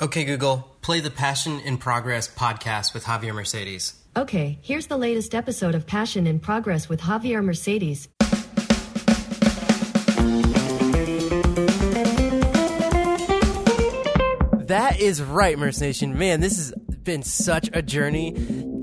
Okay, Google, play the Passion in Progress podcast with Javier Mercedes. Okay, here's the latest episode of Passion in Progress with Javier Mercedes. That is right, Merce Nation. Man, this has been such a journey.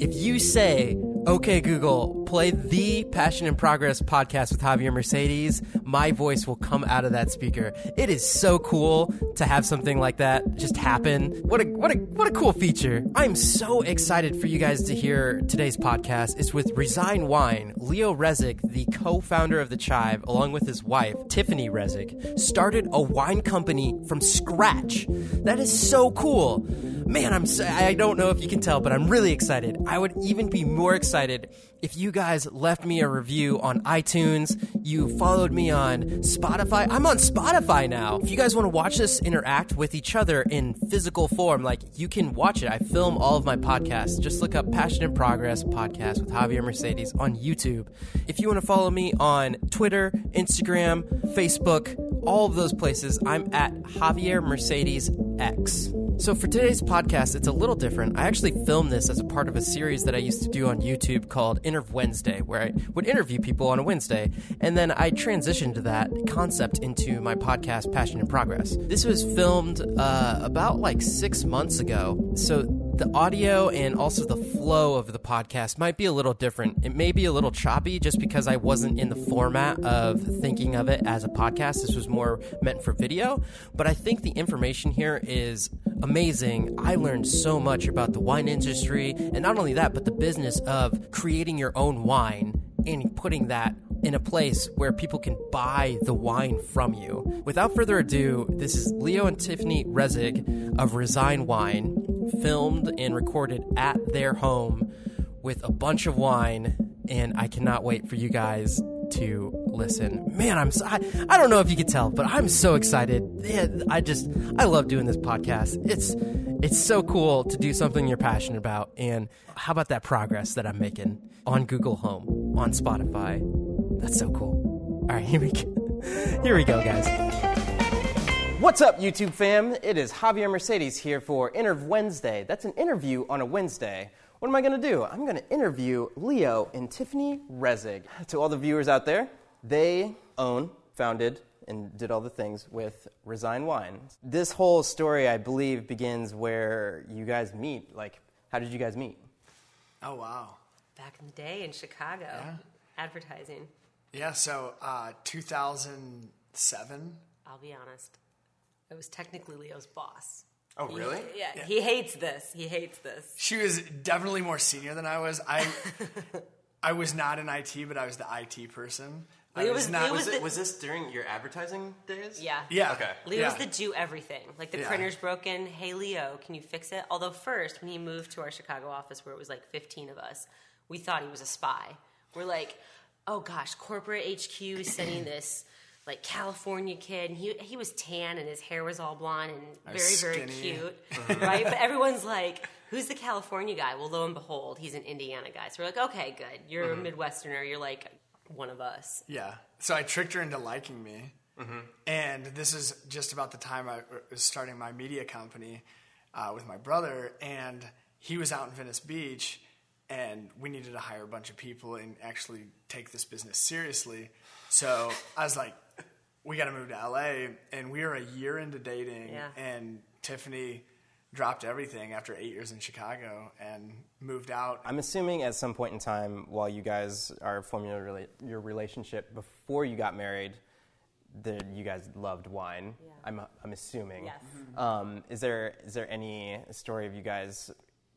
If you say, okay, Google, play the Passion in Progress podcast with Javier Mercedes, my voice will come out of that speaker. It is so cool to have something like that just happen. What a what a what a cool feature. I'm so excited for you guys to hear today's podcast. It's with Resign Wine. Leo Resig, the co-founder of the Chive, along with his wife, Tiffany Resig, started a wine company from scratch. That is so cool. Man, I'm so, I don't know if you can tell, but I'm really excited. I would even be more excited if you guys left me a review on iTunes, you followed me on Spotify. I'm on Spotify now. If you guys want to watch this interact with each other in physical form, like you can watch it. I film all of my podcasts. Just look up Passion in Progress podcast with Javier Mercedes on YouTube. If you want to follow me on Twitter, Instagram, Facebook, all of those places, I'm at Javier Mercedes X. So for today's podcast, it's a little different. I actually filmed this as a part of a series that I used to do on YouTube called Interv Wednesday, where I would interview people on a Wednesday, and then I transitioned that concept into my podcast Passion in Progress. This was filmed uh, about like six months ago, so the audio and also the flow of the podcast might be a little different. It may be a little choppy just because I wasn't in the format of thinking of it as a podcast. This was more meant for video, but I think the information here is amazing. I learned so much about the wine industry, and not only that, but the business of creating your own wine and putting that in a place where people can buy the wine from you. Without further ado, this is Leo and Tiffany Resig of Resign Wine, filmed and recorded at their home with a bunch of wine, and I cannot wait for you guys to listen. Man, I'm so, I, I don't know if you can tell, but I'm so excited. I just I love doing this podcast. It's it's so cool to do something you're passionate about. And how about that progress that I'm making on Google Home, on Spotify? That's so cool. All right, here we go. Here we go, guys. What's up, YouTube fam? It is Javier Mercedes here for Interv Wednesday. That's an interview on a Wednesday. What am I going to do? I'm going to interview Leo and Tiffany Resig. To all the viewers out there, they own, founded, and did all the things with Resign Wine. This whole story, I believe, begins where you guys meet. Like, how did you guys meet? Oh wow. back in the day in Chicago, yeah. advertising. Yeah. So uh, 2007. I'll be honest, I was technically Leo's boss. Oh He- really? yeah, he hates this. He hates this. She was definitely more senior than I was. I I was not in IT, but I was the IT person. I Leo was was- not. Leo Was, was it, the- was this during your advertising days? Yeah. yeah. Okay. Leo yeah. was the do everything. Like the Yeah. printer's broken. Hey Leo, can you fix it? Although first, when he moved to our Chicago office, where it was like 15 of us, we thought he was a spy. We're like, oh gosh, corporate HQ is sending this like California kid, and he he was tan and his hair was all blonde and very was very skinny. cute, right? But everyone's like. Who's the California guy? Well, lo and behold, he's an Indiana guy. So we're like, okay, good. You're a mm-hmm. Midwesterner. You're like one of us. Yeah. So I tricked her into liking me. And this is just about the time I was starting my media company uh, with my brother. And he was out in Venice Beach, and we needed to hire a bunch of people and actually take this business seriously. So I was like, we got to move to LA. And we were a year into dating, Yeah. and Tiffany dropped everything after eight years in Chicago and moved out. I'm assuming at some point in time, while you guys are forming your, rela- your relationship before you got married, that you guys loved wine. Yeah. I'm, I'm assuming. Yes. Um, is there is there any story of you guys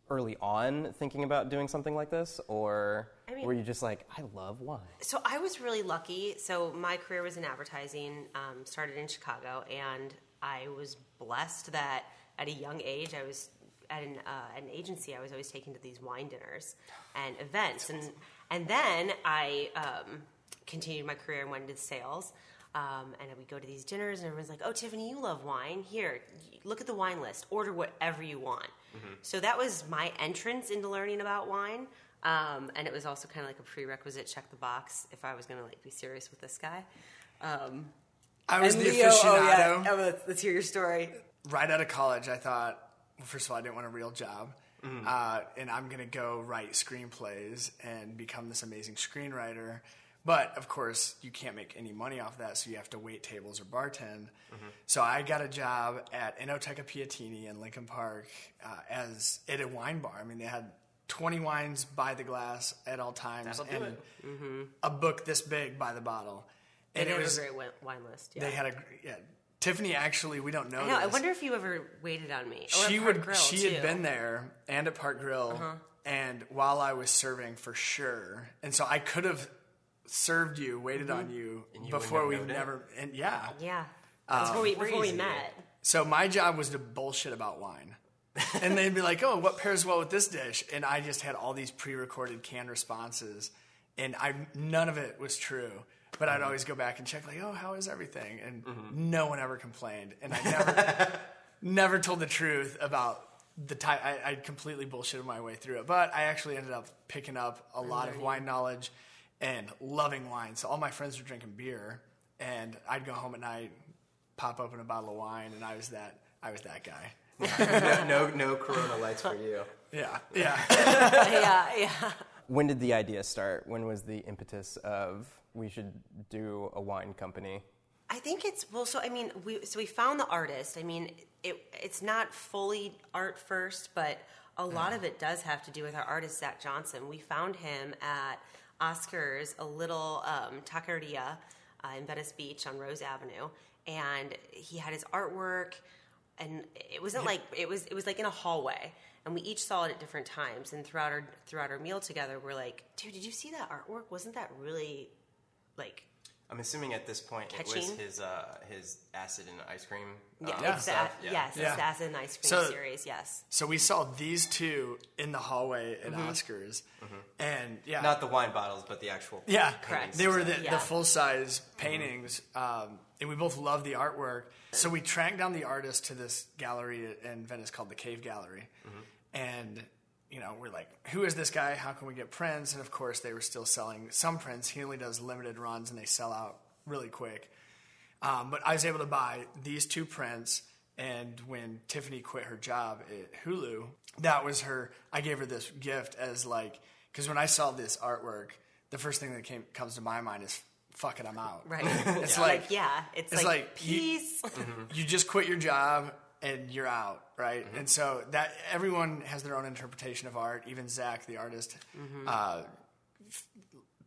early on thinking about doing something like this, or I mean- were you just like, I love wine? So I was really lucky. So my career was in advertising, um, started in Chicago, and I was blessed that at a young age I was at an, uh, an agency. I was always taken to these wine dinners and events, and and then I um, continued my career and went into sales. Um, and we go to these dinners, and everyone's like, "Oh, Tiffany, you love wine. Here, look at the wine list. Order whatever you want." So that was my entrance into learning about wine, um, and it was also kind of like a prerequisite. Check the box if I was going to like be serious with this guy. Um, I was the Leo- aficionado. Oh, yeah. Oh, let's, let's hear your story. Right out of college, I thought well, first of all, I didn't want a real job. Mm-hmm. Uh, and I'm going to go write screenplays and become this amazing screenwriter. But of course, you can't make any money off that, so you have to wait tables or bartend. Mm-hmm. So I got a job at Enoteca Piattini in Lincoln Park uh, as at a wine bar. I mean, they had 20 wines by the glass at all times, That'll do and it. a book this big by the bottle. They And it was a great wine, wine list. Yeah. they had a yeah. Tiffany actually, we don't know. I know. I wonder if you ever waited on me. She would Grill, she too. Uh-huh. had been there and at Park Grill and while I was serving for sure. And so I could have served you, waited on you, you before we never and yeah. Yeah. That's before we before we met. So my job was to bullshit about wine. and they'd be like, "Oh, what pairs well with this dish?" And I just had all these pre-recorded canned responses, and I none of it was true. But I'd always go back and check, like, "Oh, how is everything?" And no one ever complained, and I never, never told the truth about the time. I, I completely bullshitted my way through it, but I actually ended up picking up a lot of wine knowledge and loving wine. So all my friends were drinking beer, and I'd go home at night, pop open a bottle of wine, and I was that I was that guy. no, no, no Corona lights for you. Yeah, yeah. yeah, yeah. When did the idea start? When was the impetus of we should do a wine company? I think it's well. So I mean, we so we found the artist. I mean, it it's not fully art first, but a lot of it does have to do with our artist Zach Johnsen. We found him at Oscars, a little um, taqueria uh, in Venice Beach on Rose Avenue, and he had his artwork. And it wasn't like it was. It was like in a hallway, and we each saw it at different times. And throughout our throughout our meal together, we're like, "Dude, did you see that artwork? Wasn't that really like I'm assuming at this point it was his uh, his acid and ice cream. Yeah, um, it's stuff. that. Yes, Yeah. it's the acid and ice cream So- series. Yes. So we saw these two in the hallway at Oscars, and yeah, Not the wine bottles, but the actual. yeah, Correct. They were the, Yeah. the full size paintings, um, and we both loved the artwork. So we tracked down the artist to this gallery in Venice called the Cave Gallery, and you know we're like, who is this guy? How can we get prints? And of course, they were still selling some prints. He only does limited runs, and they sell out really quick. Um, but I was able to buy these two prints, and when Tiffany quit her job at Hulu, that was her. I gave her this gift as like because when I saw this artwork, the first thing that came comes to my mind is "fuck it, I'm out." Right. It's Yeah. like Like, yeah, it's, it's like, like you- peace. you just quit your job and you're out, right? Mm-hmm. And so that everyone has their own interpretation of art. Even Zach, the artist, mm-hmm. uh,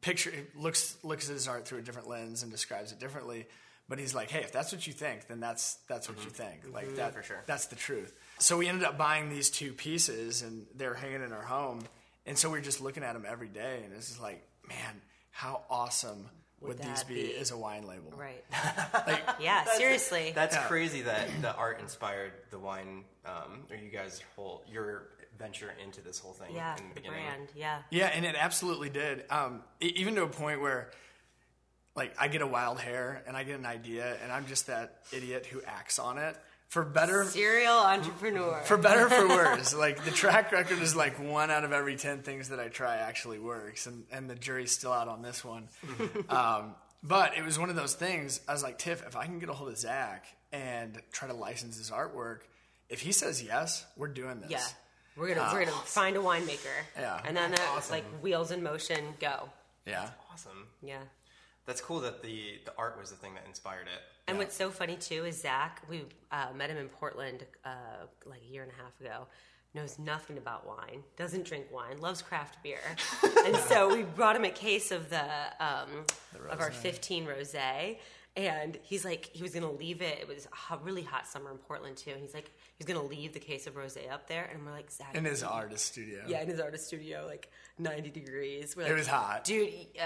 picture looks looks at his art through a different lens and describes it differently. But he's like, hey, if that's what you think, then that's that's what you mm-hmm. think. Like that For sure. That's the truth. So we ended up buying these two pieces, and they're hanging in our home. And so we are just looking at them every day, and it's just like, man, how awesome would, these be, be? as a wine label? right. Like, Yeah. seriously. That's Yeah. crazy that the art inspired the wine, um, or you guys' whole your venture into this whole thing yeah. in the The brand. Yeah. Yeah, and it absolutely did. Um, even to a point where, like, I get a wild hair and I get an idea, and I'm just that idiot who acts on it. For better, Serial entrepreneur. for better for worse, like the track record is like one out of every ten things that I try actually works, and and the jury's still out on this one. um, but it was one of those things. I was like, Tiff, if I can get a hold of Zach and try to license his artwork, if he says yes, we're doing this. yeah. We're gonna we're gonna find a winemaker. Yeah. And then uh, like wheels in motion, go. Yeah. Awesome. Yeah. That's cool that the the art was the thing that inspired it. And what's so funny too is Zach. We uh, met him in Portland uh, like a year and a half ago. Knows nothing about wine. Doesn't drink wine. Loves craft beer. and so we brought him a case of the um, of our 15 rosé. And he's like, he was gonna leave it. It was a really hot summer in Portland too. And he's like, he's gonna leave the case of rosé up there. And we're like, Zach, In his artist studio. yeah, in his artist studio, like 90 degrees. We're It like, was hot. Dude, uh,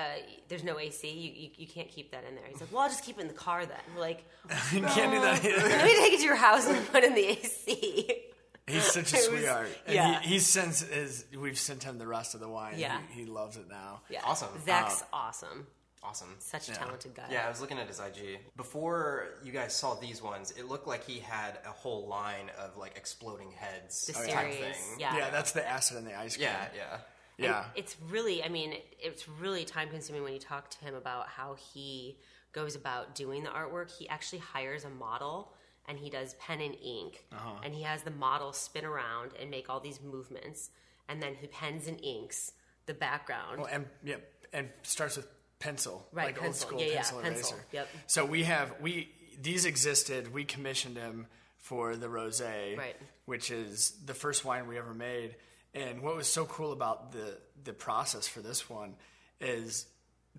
there's no AC. You, you, you can't keep that in there. He's like, well, I'll just keep it in the car then. We're like, you can't do that either. let me take it to your house and put in the AC. He's such a It was- sweetheart. And yeah. he, he's since is we've sent him the rest of the wine. Yeah. He, he loves it now. Yeah. Awesome. Zach's awesome. Awesome. Such a talented guy. Yeah, I was looking at his IG. Before you guys saw these ones, it looked like he had a whole line of like exploding heads The type series. thing. Yeah. Yeah, that's the acid and the ice cream. Yeah, yeah. Yeah. It's really, I mean, it's really time consuming when you talk to him about how he goes about doing the artwork. He actually hires a model and he does pen and ink, Uh-huh. and he has the model spin around and make all these movements, and then he pens and inks the background. Well, and yeah, and starts with pencil, Right, like old school Yeah, yeah, pencil eraser. pencil. Yep. So we have we these existed. We commissioned him for the rosé, Right. which is the first wine we ever made. And what was so cool about the the process for this one is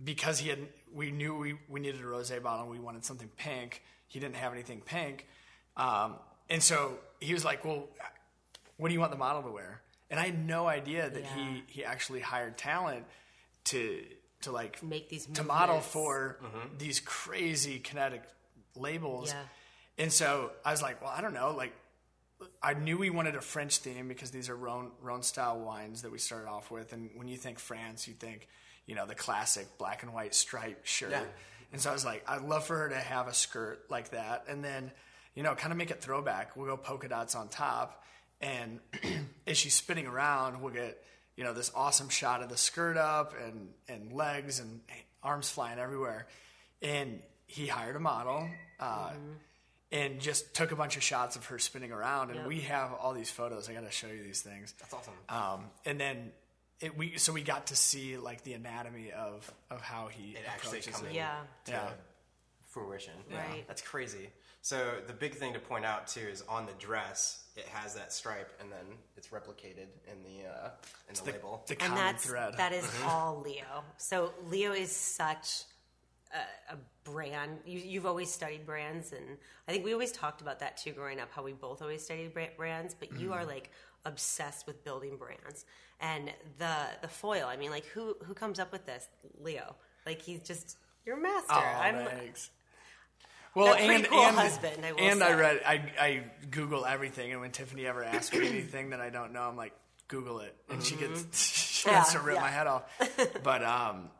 because he had we knew we, we needed a rosé bottle and we wanted something pink. He didn't have anything pink, um, and so he was like, "Well, what do you want the model to wear?" And I had no idea that Yeah. he he actually hired talent to to like Make these to model movements. for mm-hmm. these crazy kinetic labels. Yeah. And so I was like, well, I don't know, like I knew we wanted a French theme because these are Rhone, Rhone style wines that we started off with. And when you think France, you think, you know, the classic black and white striped shirt. Yeah. And so I was like, I'd love for her to have a skirt like that. And then, you know, kind of make it throwback. We'll go polka dots on top. And as she's spinning around, we'll get, you know, this awesome shot of the skirt up and, and legs and arms flying everywhere. And he hired a model. Uh, and just took a bunch of shots of her spinning around. And Yep. we have all these photos. I got to show you these things. That's awesome. Um, and then it, we so we got to see like the anatomy of of how he It actually comes it. Yeah. to Yeah. fruition. Right. That's crazy. So the big thing to point out too is on the dress, it has that stripe, and then it's replicated in the uh, in the, The, label. the and common that's thread. that is Mm-hmm. all Leo. So Leo is such a, a brand. You, you've always studied brands, and I think we always talked about that too growing up. How we both always studied brands, but you Mm-hmm. are like obsessed with building brands. And the the foil. I mean, like who who comes up with this? Leo. Like he's just you're master. Oh, I'm thanks. Well, a and cool and, husband, I will and I read I I Google everything, and when Tiffany ever asks me anything that I don't know, I'm like Google it, and she gets she Yeah, wants to rip yeah. my head off. But um,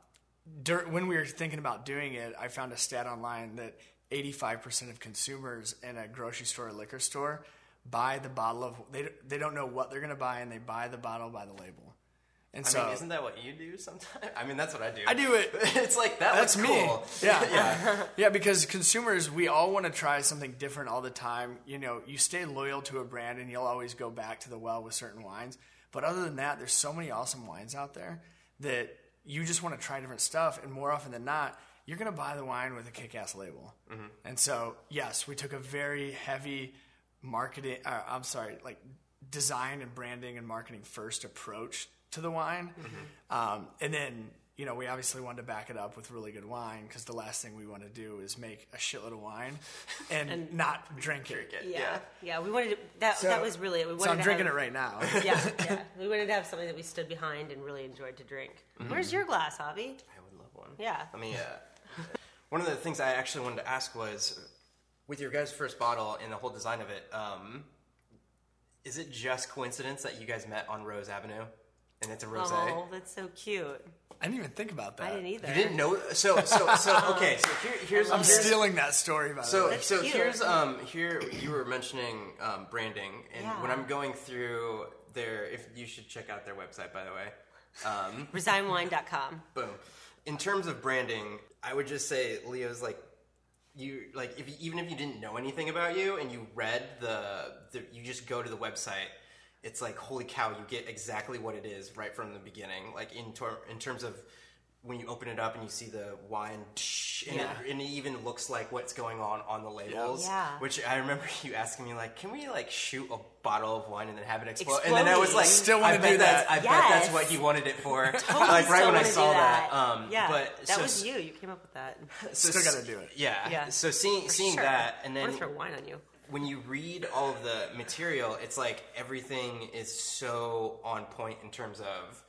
dur- when we were thinking about doing it, I found a stat online that 85% of consumers in a grocery store or liquor store buy the bottle of they they don't know what they're gonna buy, and they buy the bottle by the label. And I so mean, isn't that what you do sometimes? I mean, that's what I do. I do it. it's like that. That's looks me. cool. Yeah, yeah. yeah, because consumers, we all want to try something different all the time. You know, you stay loyal to a brand and you'll always go back to the well with certain wines. But other than that, there's so many awesome wines out there that you just want to try different stuff. And more often than not, you're going to buy the wine with a kick ass label. And so, yes, we took a very heavy marketing, uh, I'm sorry, like design and branding and marketing first approach to the wine. Um, and then, you know, we obviously wanted to back it up with really good wine because the last thing we want to do is make a shitload of wine and, not drink it. yeah, yeah. We wanted to, that. So- that was really it. We wanted So I'm to drinking have, it right now. yeah, yeah. We wanted to have something that we stood behind and really enjoyed to drink. Mm-hmm. Where's your glass, Javi? I would love one. Yeah. I mean, uh, one of the things I actually wanted to ask was, with your guys' first bottle and the whole design of it, um, is it just coincidence that you guys met on Rose Avenue, and it's a rosé? Oh, that's so cute. I didn't even think about that. I didn't either. You didn't know? So, so, so. Okay, so here, here's I'm here's- stealing that story, by the So, way. So cute. here's um here you were mentioning um, branding, and Yeah. when I'm going through their, if you should check out their website, by the way. Um, Resignwine.com. boom. In terms of branding, I would just say Leo's like you like if even if you didn't know anything about you and you read the, the you just go to the website. It's like holy cow, you get exactly what it is right from the beginning. Like in ter- in terms of when you open it up and you see the wine, and, Yeah. it, and it even looks like what's going on on the labels. Yeah. Which I remember you asking me like, can we like shoot a bottle of wine and then have it explode? And then I was like, Still I wanna bet do that's- that. I bet that's what you wanted it for. Totally like right when I saw do that. Um, yeah, but that so- was you. You came up with that. so Still gotta do it. Yeah. Yeah. So seeing For seeing sure. that, and then want to throw wine on you. When you read all of the material, it's like everything is so on point in terms of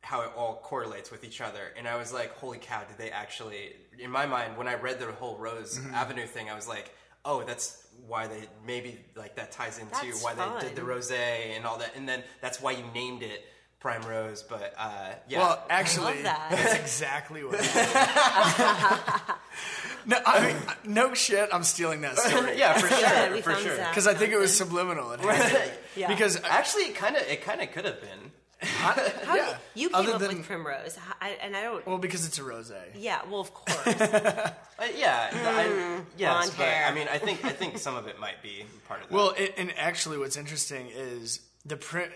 how it all correlates with each other. And I was like, holy cow, did they actually? In my mind, when I read the whole Rose Mm-hmm. Avenue thing, I was like, oh, that's why they maybe like that ties into That's why they did the rose and all that, and then that's why you named it Prime Rose. But uh, yeah, Well, actually, that. that's exactly what happened. no, I mean, no shit. I'm stealing that story. yeah, for Yeah, sure, we for found sure. Zach because I think it was subliminal. It had to be. Yeah. Because Actually, it kind of it kind of could have been. How yeah. you came Other up than with primrose, How- I, and I don't. well, because it's a rosé. yeah, well, of course. Uh, yeah, I, yes, blonde but hair. I mean, I think I think some of it might be part of that. Well, it, and actually, what's interesting is the print.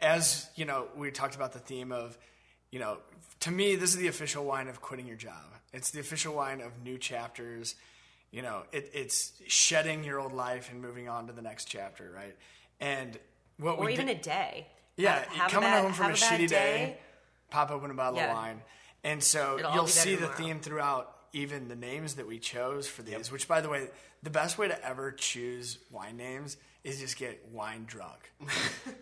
As you know, we talked about the theme of, you know, to me, this is the official wine of quitting your job. It's the official wine of new chapters. You know, it, it's shedding your old life and moving on to the next chapter, right? And what we or we even did, a day. yeah, Have- have coming bad- home from a have bad shitty day, pop open a bottle Yeah. of wine, and so It'll you'll be better see the tomorrow. theme throughout even the names that we chose for these. Which, by the way, the best way to ever choose wine names is just get wine drunk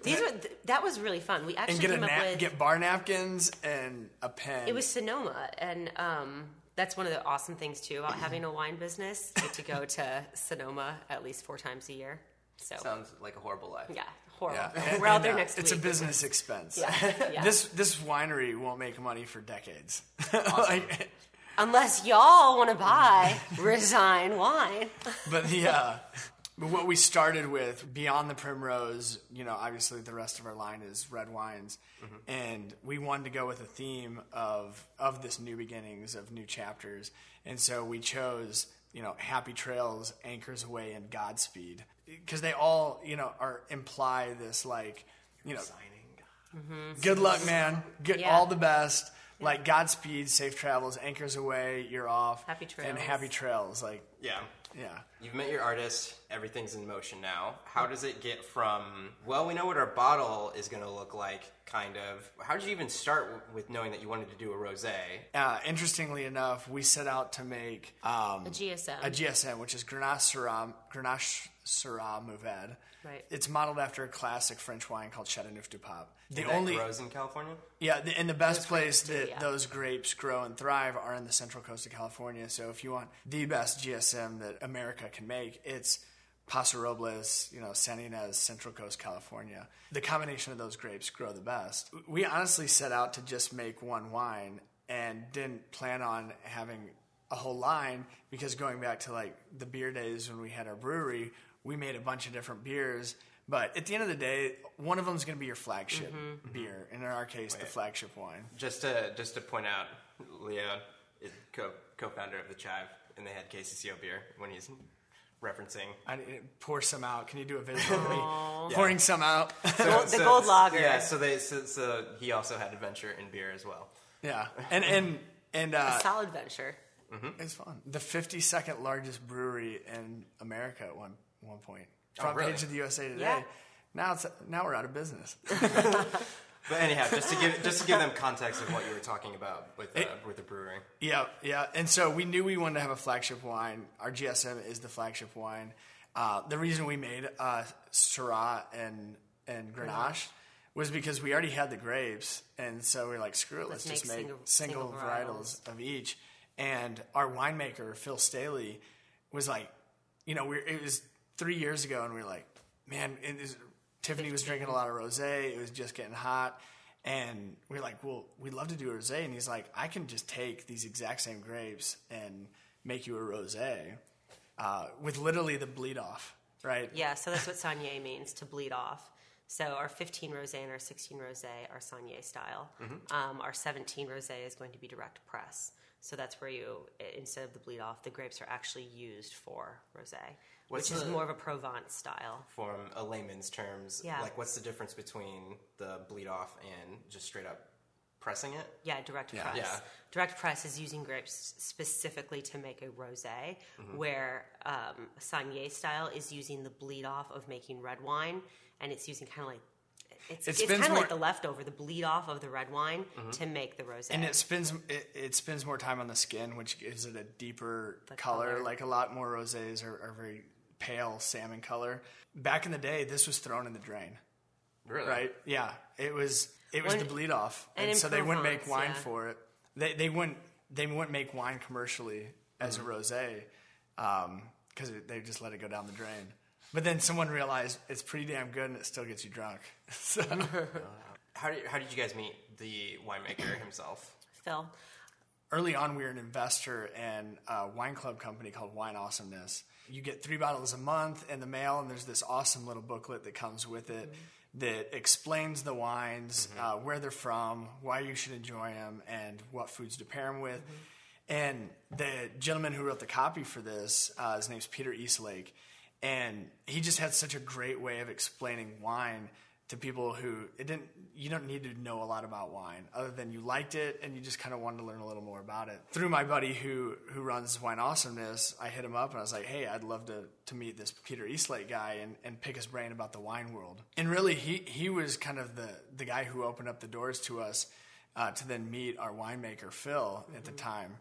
These were th- that was really fun. We actually and get a came up with get bar napkins and a pen. it was Sonoma, and um, that's one of the awesome things too about having a wine business. You get to go to Sonoma at least four times a year. So sounds like a horrible life. yeah, horrible. Yeah. We're out there next It's week. a business expense. Yeah, yeah. this this winery won't make money for decades. like, Unless y'all want to buy Resign wine. but the uh, but what we started with beyond the primrose, you know, obviously the rest of our line is red wines, mm-hmm. and we wanted to go with a theme of of this new beginnings of new chapters, and so we chose you know happy trails, anchors away, and Godspeed. Because they all you know are imply this like you know mm-hmm. good luck, man, Get Yeah. all the best. Like Godspeed, safe travels, anchors away, you're off, Happy and happy trails. Like, Yeah. yeah. You've met your artist, everything's in motion now. How does it get from, well, we know what our bottle is going to look like, kind of. How did you even start with knowing that you wanted to do a rose? Uh, interestingly enough, we set out to make um, A GSM. a GSM, which is Grenache Syrah, Grenache Syrah Mourvèdre. Right. It's modeled after a classic French wine called Chateauneuf du Pape. The That only, grows in California? yeah, the, and the best place too, that yeah. those grapes grow and thrive are in the central coast of California. So if you want the best GSM that America can make, it's Paso Robles, you know, San Ynez, Central Coast, California. The combination of those grapes grow the best. We honestly set out to just make one wine and didn't plan on having a whole line because going back to like the beer days when we had our brewery, we made a bunch of different beers. But at the end of the day, one of them is going to be your flagship Mm-hmm. beer, and in our case, the flagship wine. Just to, just to point out, Leo is co- co-founder of the Chive, and they had KCCO beer when he's referencing. I need to pour some out. Can you do a visual of me pouring some out? Gold- the gold lager. Yeah, so they so, so he also had adventure in beer as well. yeah, and and and uh, Solid venture. it's fun. The 52nd largest brewery in America at one one point. Front really? page of the USA Today. Yeah. Now it's now we're out of business. But anyhow, just to give just to give them context of what you were talking about with uh, with the brewery. Yeah, yeah. And so we knew we wanted to have a flagship wine. Our GSM is the flagship wine. Uh, the reason we made uh, Syrah and and Grenache was because we already had the grapes, and so we are like, screw it, let's, Let's just make make single- single, single varietals of each. And our winemaker Phil Staley was like, you know, we it was three years ago, and we were like, man, is, Tiffany was drinking a lot of rosé. It was just getting hot. And we are like, well, we'd love to do a rosé. And he's like, I can just take these exact same grapes and make you a rosé uh, with literally the bleed off, right? Yeah, so that's what Saignée means to bleed off. So our 15 rosé and our 16 rosé are Saignée style. Mm-hmm. Um, our 17 rosé is going to be direct press. So that's where you, instead of the bleed off, the grapes are actually used for rosé, which is more of a Provence style. From a layman's terms, Yeah. like what's the difference between the bleed off and just straight up pressing it? Yeah, direct press. Yeah. Direct press is using grapes specifically to make a rosé, Mm-hmm. where um, Saignée style is using the bleed off of making red wine, and it's using kind of like it's, It it's kind of like the leftover, the bleed off of the red wine to make the rosé. And it spends it, it spends more time on the skin, which gives it a deeper color. color. Like a lot more rosés are, are very pale salmon color. Back in the day, this was thrown in the drain. Really? Right? Yeah. It was it was Well, the bleed off, and and, in so they wouldn't make wine yeah. for it. They they wouldn't they wouldn't make wine commercially as Mm-hmm. a rosé because they just let it go down the drain. But then someone realized it's pretty damn good and it still gets you drunk. so, How did how did you guys meet the winemaker himself? Phil. early on, we were an investor in a wine club company called Wine Awesomeness. You get three bottles a month in the mail, and there's this awesome little booklet that comes with it that explains the wines, uh, where they're from, why you should enjoy them, and what foods to pair them with. And the gentleman who wrote the copy for this, uh, his name's Peter Eastlake, and he just had such a great way of explaining wine to people who it didn't. You don't need to know a lot about wine, other than you liked it and you just kind of wanted to learn a little more about it. Through my buddy who who runs Wine Awesomeness, I hit him up and I was like, "Hey, I'd love to to meet this Peter Eastlake guy and, and pick his brain about the wine world." And really, he he was kind of the the guy who opened up the doors to us uh, to then meet our winemaker Phil at the time.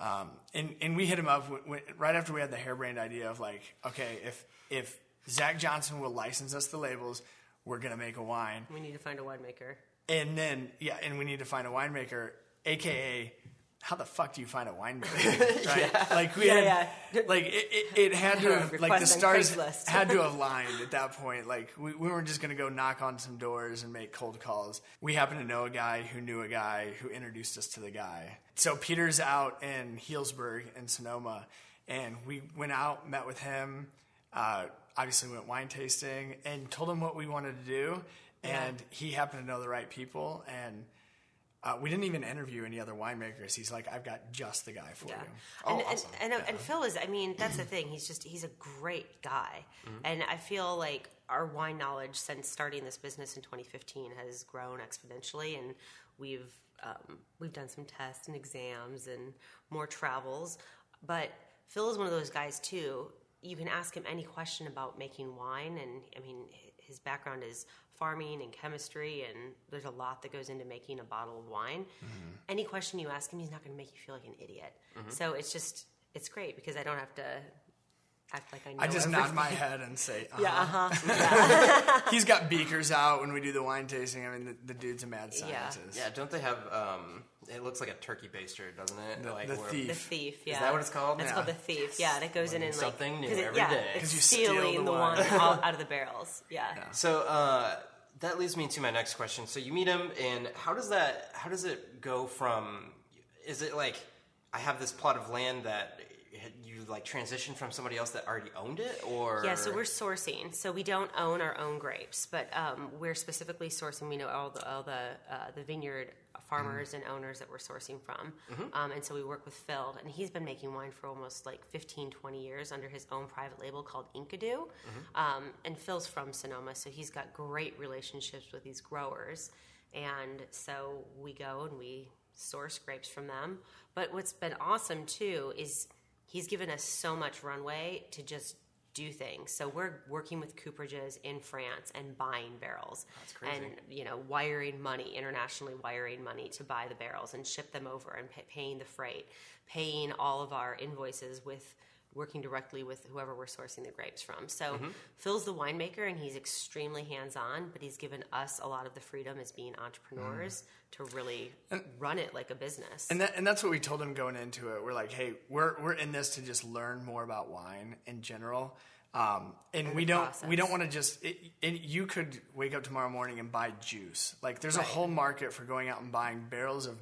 Um, and and we hit him up w- w- right after we had the harebrained idea of like, okay, if if Zach Johnsen will license us the labels, we're gonna make a wine, We need to find a winemaker. and then yeah, and we need to find a winemaker, aka. How the fuck do you find a winemaker? Right? Like we Yeah, had, like it, it, it had to have, like the stars had to have lined at that point. Like we, we weren't just gonna go knock on some doors and make cold calls. We happened to know a guy who knew a guy who introduced us to the guy. So Peter's out in Healdsburg in Sonoma, and we went out, met with him. Uh, obviously, went wine tasting and told him what we wanted to do. And he happened to know the right people, and uh, we didn't even interview any other winemakers. He's like, "I've got just the guy for Yeah. you." and, Oh, awesome. and, and, and Phil is, I mean, that's the thing. He's just, he's a great guy. And I feel like our wine knowledge since starting this business in 2015 has grown exponentially. And we've, um, we've done some tests and exams and more travels. But Phil is one of those guys, too. You can ask him any question about making wine. And I mean, his background is farming and chemistry, and there's a lot that goes into making a bottle of wine. Any question you ask him, he's not going to make you feel like an idiot. So it's just, it's great because I don't have to act like I know I just everything. nod my head and say, uh-huh. Yeah, uh huh. He's got beakers out when we do the wine tasting. I mean, the, the dude's a mad scientist. Yeah, don't they have? Um, it looks like a turkey baster, doesn't it? The- like the thief. The thief, yeah. Is that what it's called? It's Yeah. called the thief. Yeah, and it goes in and like something new 'cause it- every yeah, day. It's 'Cause you steal stealing the the wine. wine all out of the barrels. Yeah. So uh, that leads me to my next question. So you meet him, and how does that? How does it go from? Is it like I have this plot of land that you like transition from somebody else that already owned it, or Yeah, so we're sourcing. So we don't own our own grapes, but um, we're specifically sourcing. We know all the all the uh, the vineyard farmers and owners that we're sourcing from, um, and so we work with Phil, and he's been making wine for almost like 15, 20 years under his own private label called Enkidu. Um, and Phil's from Sonoma, so he's got great relationships with these growers, and so we go and we source grapes from them. But what's been awesome too is he's given us so much runway to just do things. So we're working with cooperages in France and buying barrels. That's crazy. And, you know, wiring money, internationally wiring money to buy the barrels and ship them over and pay, paying the freight, paying all of our invoices with working directly with whoever we're sourcing the grapes from. So Mm-hmm. Phil's the winemaker and he's extremely hands-on, but he's given us a lot of the freedom as being entrepreneurs to really run it like a business. Mm. And that, and that's what we told him going into it. We're like, hey, we're we're in this to just learn more about wine in general. Um, and we don't process. we don't want to just it, it, you could wake up tomorrow morning and buy juice. Like there's a whole market for going out and buying barrels of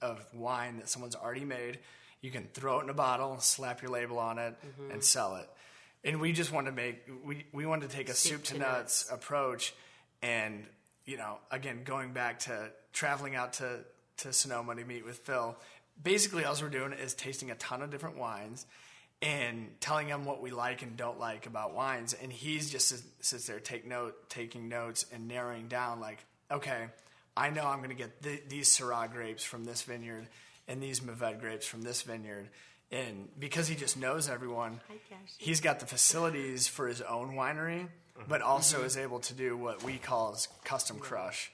of wine that someone's already made. You can throw it in a bottle, slap your label on it, Mm-hmm. and sell it. And we just wanted to make we we wanted to take a soup, to, nuts approach, and you know, again, going back to traveling out to to Sonoma to meet with Phil. Basically, all we're doing is tasting a ton of different wines and telling him what we like and don't like about wines. And he's just sits- sits there take note, taking notes and narrowing down. Like, okay, I know I'm going to get th- these Syrah grapes from this vineyard and these Mourvèdre grapes from this vineyard. And because he just knows everyone, he's got the facilities for his own winery, but also is able to do what we call as custom crush.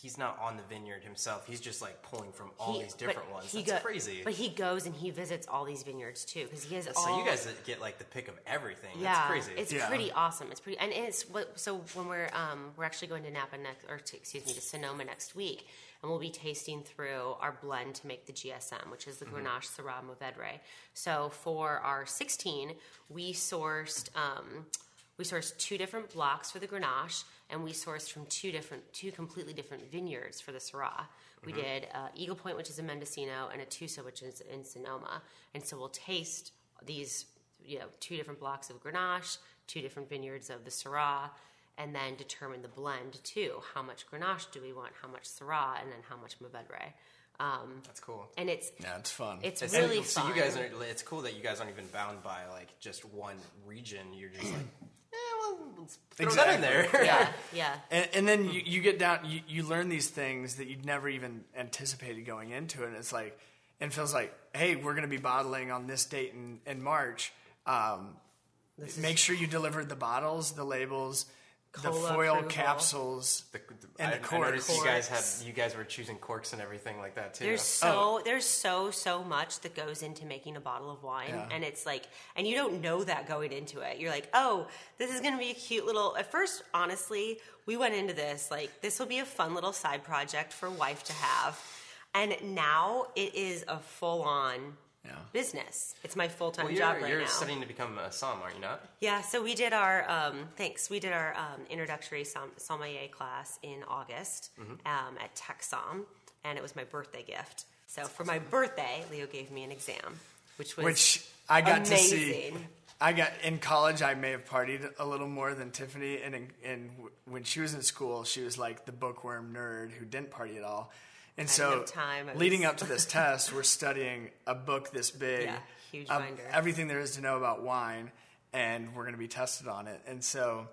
he's not on the vineyard himself. He's just like pulling from all He- these different ones. he That's go- crazy. But he goes and he visits all these vineyards too because he has so all. you guys get like the pick of everything. yeah, That's crazy. it's Yeah. pretty awesome. It's pretty, and it's what. So when we're um, we're actually going to Napa next, or to, excuse me, to Sonoma next week, and we'll be tasting through our blend to make the GSM, which is the Grenache Syrah Mourvèdre. So for our 16, we sourced. Um, we sourced two different blocks for the Grenache, and we sourced from two different, two completely different vineyards for the Syrah. We did uh, Eagle Point, which is in Mendocino, and Atusa, which is in Sonoma. And so we'll taste these, you know, two different blocks of Grenache, two different vineyards of the Syrah, and then determine the blend too. How much Grenache do we want? How much Syrah, and then how much Mourvedre. Um, That's cool. and it's Yeah, it's fun. it's It's- really so fun. you guys are. It's cool that you guys aren't even bound by like just one region. You're just like, eh, well, let's throw that in there. Yeah, yeah. And, and then you, you get down, you, you learn these things that you'd never even anticipated going into it. And it's like, and feels like, hey, we're going to be bottling on this date in, in March. Um, make sure you deliver the bottles, the labels, the foil approval. capsules. The, And I, the I noticed you guys corks. had you guys were choosing corks and everything like that too. There's oh. so there's so so much that goes into making a bottle of wine, Yeah. and it's like, and you don't know that going into it. You're like, oh, this is going to be a cute little. At first, honestly, we went into this like this will be a fun little side project for wife to have, and now it is a full on Yeah. business. It's my full time well, job you're, right you're studying to become a som, are you not? Yeah, so we did our um, thanks. We did our um, introductory som- sommelier class in August Mm-hmm. um, at TexSom, and it was my birthday gift. So for my birthday, Leo gave me an exam, which was which I got to see. I got in college. I may have partied a little more than Tiffany, and in, and when she was in school, she was like the bookworm nerd who didn't party at all. And so, time. I leading was- up to this test, we're studying a book this big, Yeah, huge of binder. everything there is to know about wine, and we're going to be tested on it. And so,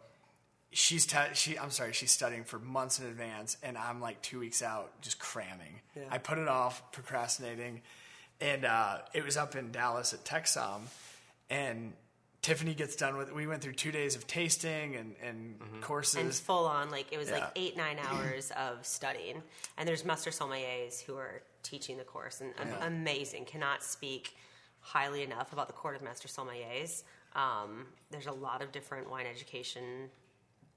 she's te- she I'm sorry, she's studying for months in advance, and I'm like two weeks out, just cramming. I put it off, procrastinating, and uh, it was up in Dallas at TexSom, and Tiffany gets done with. We went through two days of tasting and and courses. and full on like it was like eight nine hours of studying. And there's master sommeliers who are teaching the course and Yeah. amazing. Cannot speak highly enough about the court of master sommeliers. Um, there's a lot of different wine education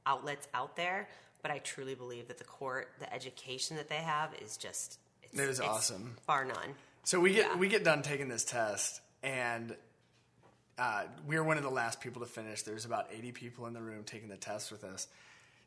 outlets out there, but I truly believe that the court, the education that they have, is just it's, It was it's awesome. bar none. So we get Yeah. we get done taking this test, and uh, we were one of the last people to finish. There's about 80 people in the room taking the test with us.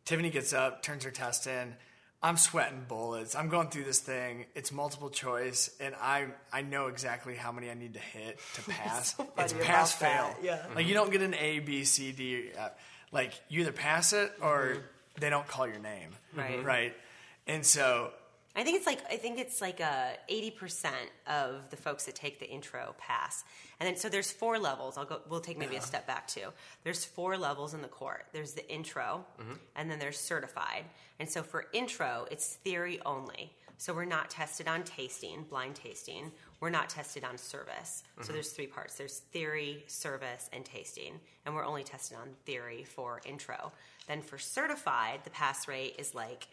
Tiffany gets up, turns her test in. I'm sweating bullets. I'm going through this thing. It's multiple choice, and I I know exactly how many I need to hit to pass. so it's pass about that, fail. yeah. Like you don't get an A, B, C, D. Uh, like you either pass it or they don't call your name. Right. Right. And so I think it's like I think it's like uh, eighty percent of the folks that take the intro pass, and then so there's four levels. I'll go. We'll take maybe a step back too. There's four levels in the court. There's the intro, and then there's certified. And so for intro, it's theory only. So we're not tested on tasting, blind tasting. We're not tested on service. So there's three parts. There's theory, service, and tasting, and we're only tested on theory for intro. Then for certified, the pass rate is like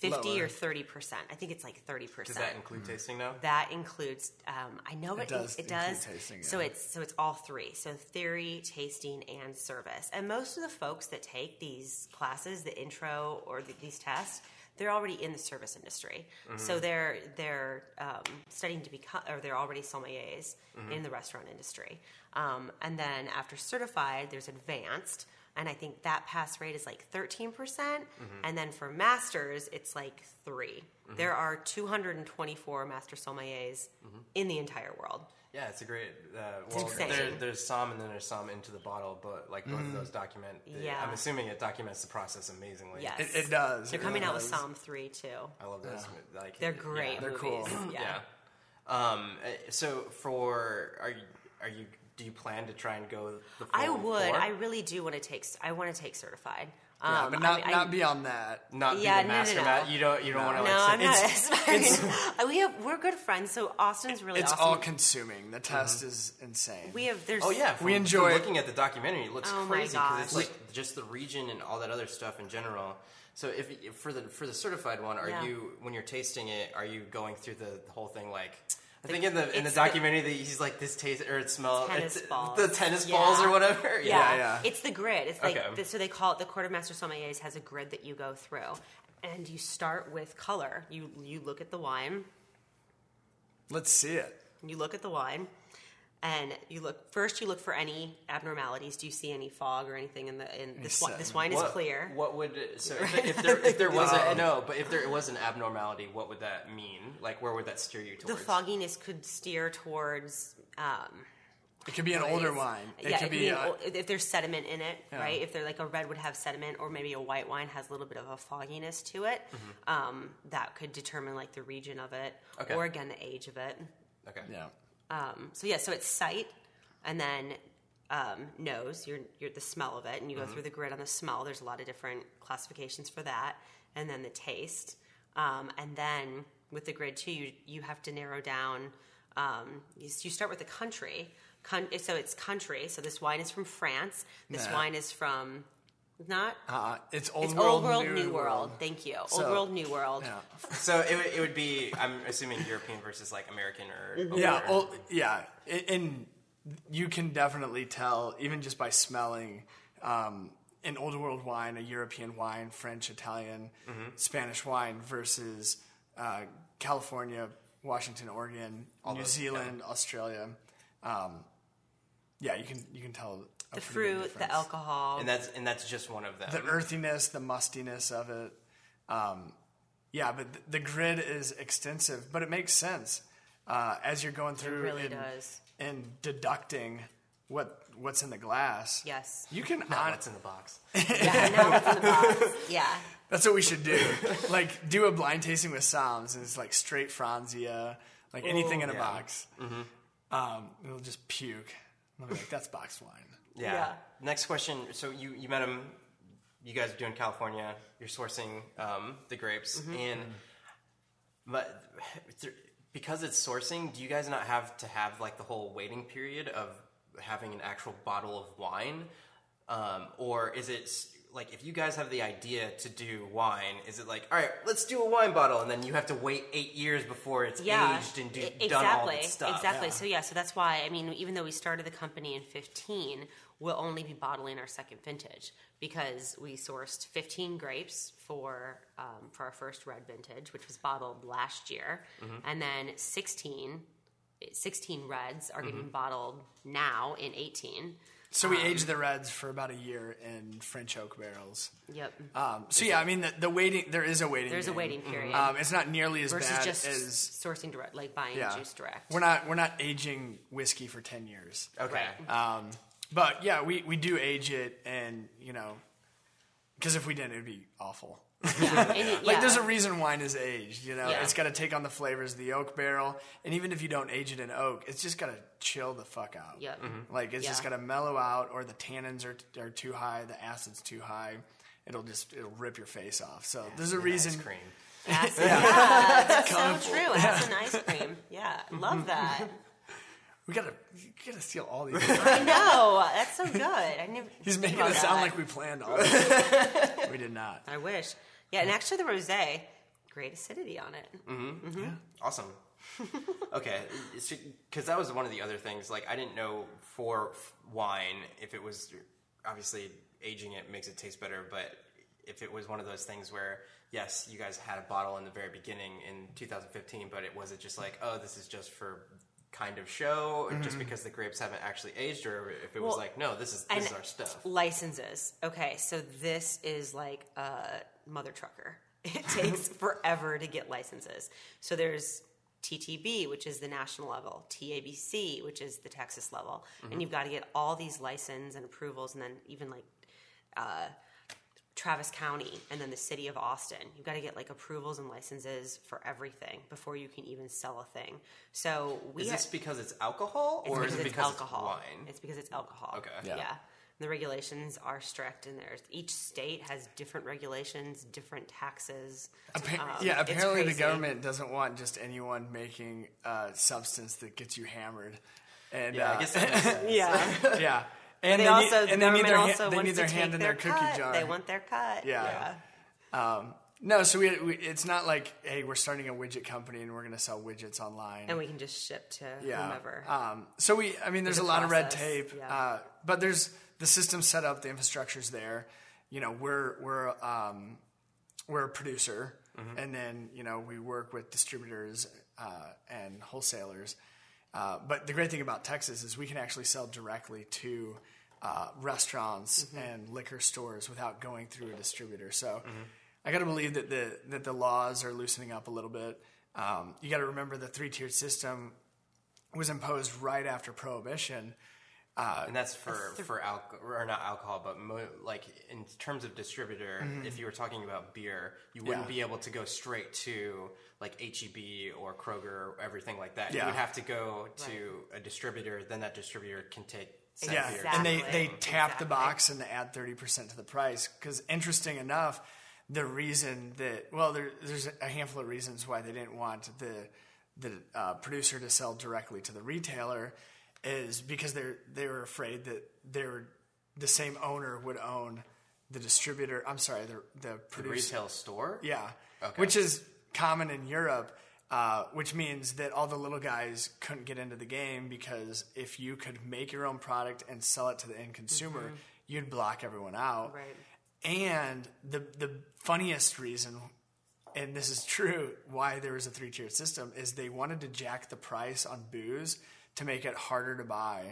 50 Lower. or 30%. I think it's like 30%. Does that include tasting now? That includes um, I know it, does it include does. tasting, So it's so it's all three. So theory, tasting and service. And most of the folks that take these classes, the intro or the, these tests, they're already in the service industry. Mm-hmm. So they're they're um, studying to become or they're already sommeliers Mm-hmm. in the restaurant industry. Um, and then after certified, there's advanced and I think that pass rate is like 13%. Mm-hmm. And then for masters, it's like 3 There are 224 master sommeliers Mm-hmm. in the entire world. Yeah, it's a great. Uh, well, insane. there, there's some, and then there's some into the bottle, but like both of those document. the- Yeah. I'm assuming it documents the process amazingly. Yes. it, it does. They're It coming really out with does. SOMM 3 too. I love those. Like They're yeah. great They're cool. Yeah. Yeah. Um, uh, so for are you are you do you plan to try and go the full I would. four? I really do want to take I want to take certified. Yeah, Um, but I not I- not beyond that. not Yeah, be the no, no, master no. mat. You don't you don't want to no, like I'm not it's- aspiring. we have we're good friends. So Austin's really It's awesome. all consuming. The test is insane. we have there's Oh yeah, We enjoy from it. looking at the documentary. It looks Oh crazy because it's gosh. like just the region and all that other stuff in general. So if, if for the for the certified one, are Yeah. you when you're tasting it, are you going through the, the whole thing like? I think in the in the documentary that he's like this taste or it smells Tennis it's, balls. the tennis Yeah. balls or whatever. Yeah, yeah. It's the grid. It's like Okay. the, so they call it the Court of Master Sommeliers has a grid that you go through, and you start with color. You you look at the wine. Let's see it. You look at the wine, and you look first. You look for any abnormalities. Do you see any fog or anything in the in this? Wine, this wine is What, clear. What would so if, if there if there was a no, but if there was an abnormality, what would that mean? Like where would that steer you towards the fogginess could steer towards um, It could be an older wine. It yeah, could be, could be an uh, ol- if there's sediment in it, right? If they're like a red would have sediment, or maybe a white wine has a little bit of a fogginess to it, um, that could determine like the region of it, Okay. or again the age of it. Okay. Yeah. Um, so yeah, so it's sight, and then um, nose. You're, you're the smell of it, and you go through the grid on the smell. There's a lot of different classifications for that, and then the taste, um, and then with the grid too, you you have to narrow down. Um, you, you start with the country. Con- so it's country. So this wine is from France. This Nah. wine is from not. Uh, it's old it's world, old world, new, new, world. Thank you. So- old world, new world. Yeah. So it, would- it would be, I'm assuming European versus like American or. Mm-hmm. Yeah, or- well, yeah, and you can definitely tell even just by smelling um, an old world wine, a European wine, French, Italian, Mm-hmm. Spanish wine versus uh, California, Washington, Oregon, New those, Zealand, Australia. Um, yeah, you can you can tell a The fruit, the alcohol. and that's and that's just one of them. the earthiness, the mustiness of it. Um, yeah, but th- the grid is extensive, but it makes sense uh, as you're going through really and, does. and deducting what what's in the glass. Yes. you can. Not hon- what's in the box. yeah, now it's in the box. Yeah. that's what we should do. like do a blind tasting with somms, and it's like straight Franzia, like anything in a yeah. box. Um, it'll just puke. I'll be like, that's box wine. Yeah. Yeah. Next question. So you you met him. You guys are doing California. You're sourcing um, the grapes, Mm-hmm. and but because it's sourcing, do you guys not have to have like the whole waiting period of having an actual bottle of wine, um, or is it like if you guys have the idea to do wine, is it like all right, let's do a wine bottle, and then you have to wait eight years before it's yeah, aged and do, e- done all that stuff? exactly. So yeah, so that's why I mean, even though we started the company in 15, we'll only be bottling our second vintage because we sourced 15 grapes for um, for our first red vintage, which was bottled last year, Mm-hmm. and then 16. 16 reds are Mm-hmm. getting bottled now in 18. So Um, we age the reds for about a year in French oak barrels. Yep. Um, so yeah, I mean the, the waiting there is a waiting. There's a waiting period. Um, it's not nearly as versus bad just as sourcing direct, like buying yeah. juice direct. We're not we're not aging whiskey for ten years. Okay. Right. Um, but yeah, we, we do age it, and you know, because if we didn't, it'd be awful. Yeah, it- Like yeah. there's a reason wine is aged. You know, Yeah. it's got to take on the flavors of the oak barrel, and even if you don't age it in oak, it's just got to chill the fuck out. Yep. Mm-hmm. Like it's just got to mellow out, or the tannins are are too high, the acid's too high. It'll just it'll rip your face off. So there's a reason. Ice cream. Acid, yeah, that's so true. Acid and ice cream. Yeah, love that. We gotta we gotta steal all these. I know. That's so good. I never. He's making about it sound that. like we planned all this. we did not. I wish. Yeah, and actually, the rosé, great acidity on it. Mm hmm. Yeah. Awesome. okay, because that was one of the other things. Like, I didn't know for f- wine if it was obviously aging it makes it taste better, but if it was one of those things where yes, you guys had a bottle in the very beginning in 2015, but it wasn't just like oh, this is just for kind of show, or just because the grapes haven't actually aged, or if it was like no, this is this is our stuff. licenses. Okay, so this is like a mother trucker. It takes forever to get licenses. So there's TTB, which is the national level, TABC, which is the Texas level, and you've got to get all these license and approvals, and then even like uh, Travis County and then the city of Austin. You've got to get like approvals and licenses for everything before you can even sell a thing. So we Is ha- this because it's alcohol, it's or is it it's because alcohol. it's wine? It's because it's alcohol. Okay. Yeah. Yeah. The regulations are strict, and there's each state has different regulations, different taxes. Appa- Um, yeah, apparently the government doesn't want just anyone making a substance that gets you hammered. And Yeah, uh, I guess that. Yeah. yeah, and they, need- also the and they need government their, also they wants need their to hand in their, their cookie jar. They want their cut. Yeah. yeah. Um, no, so we, we it's not like hey, we're starting a widget company and we're going to sell widgets online. And we can just ship to yeah. whomever. Um, so we, I mean, there's, There's a a lot of red tape, yeah. uh, but there's the system's set up, the infrastructure's there. You know, we're we're um, we're a producer, Mm-hmm. and then you know we work with distributors uh, and wholesalers. Uh, but the great thing about Texas is we can actually sell directly to uh, restaurants Mm-hmm. and liquor stores without going through a distributor. So I got to believe that the that the laws are loosening up a little bit. Um, you got to remember the three tiered system was imposed right after prohibition and that's for for alcohol or not alcohol, but mo- like in terms of distributor. If you were talking about beer, you wouldn't Yeah. be able to go straight to like HEB or Kroger or everything like that. Yeah. You would have to go to a distributor. Then that distributor can take said Yeah, beer. and they, they tap the box and they add 30% to the price. Because interesting enough, the reason that, well, there, there's a handful of reasons why they didn't want the, the uh, producer to sell directly to the retailer is because they're, they were afraid that they were, the same owner would own the distributor. I'm sorry, the, the the retail store. Yeah. Okay. Which is common in Europe, uh, which means that all the little guys couldn't get into the game because if you could make your own product and sell it to the end consumer, you'd block everyone out. Right. And the the funniest reason, and this is true, why there was a three tiered system is they wanted to jack the price on booze to make it harder to buy,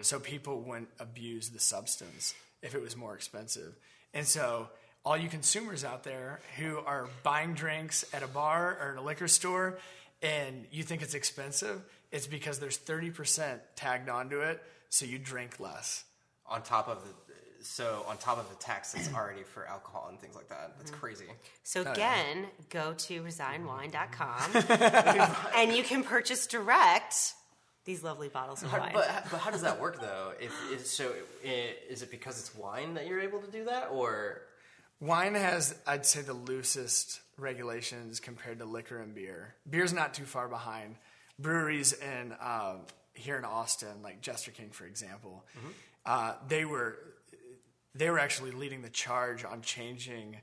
so people wouldn't abuse the substance if it was more expensive. And so, all you consumers out there who are buying drinks at a bar or in a liquor store, and you think it's expensive, it's because there's thirty percent tagged onto it, so you drink less. on top of the so on top of the tax that's already for alcohol and things like that. That's Mm-hmm. crazy. So again, go to resigwine.com and you can purchase direct these lovely bottles of How- wine. but but how does that work though? If is so i- is it because it's wine that you're able to do that, or Wine has, I'd say, the loosest regulations compared to liquor and beer. Beer's not too far behind. Breweries in um, here in Austin, like Jester King, for example, uh, they were they were actually leading the charge on changing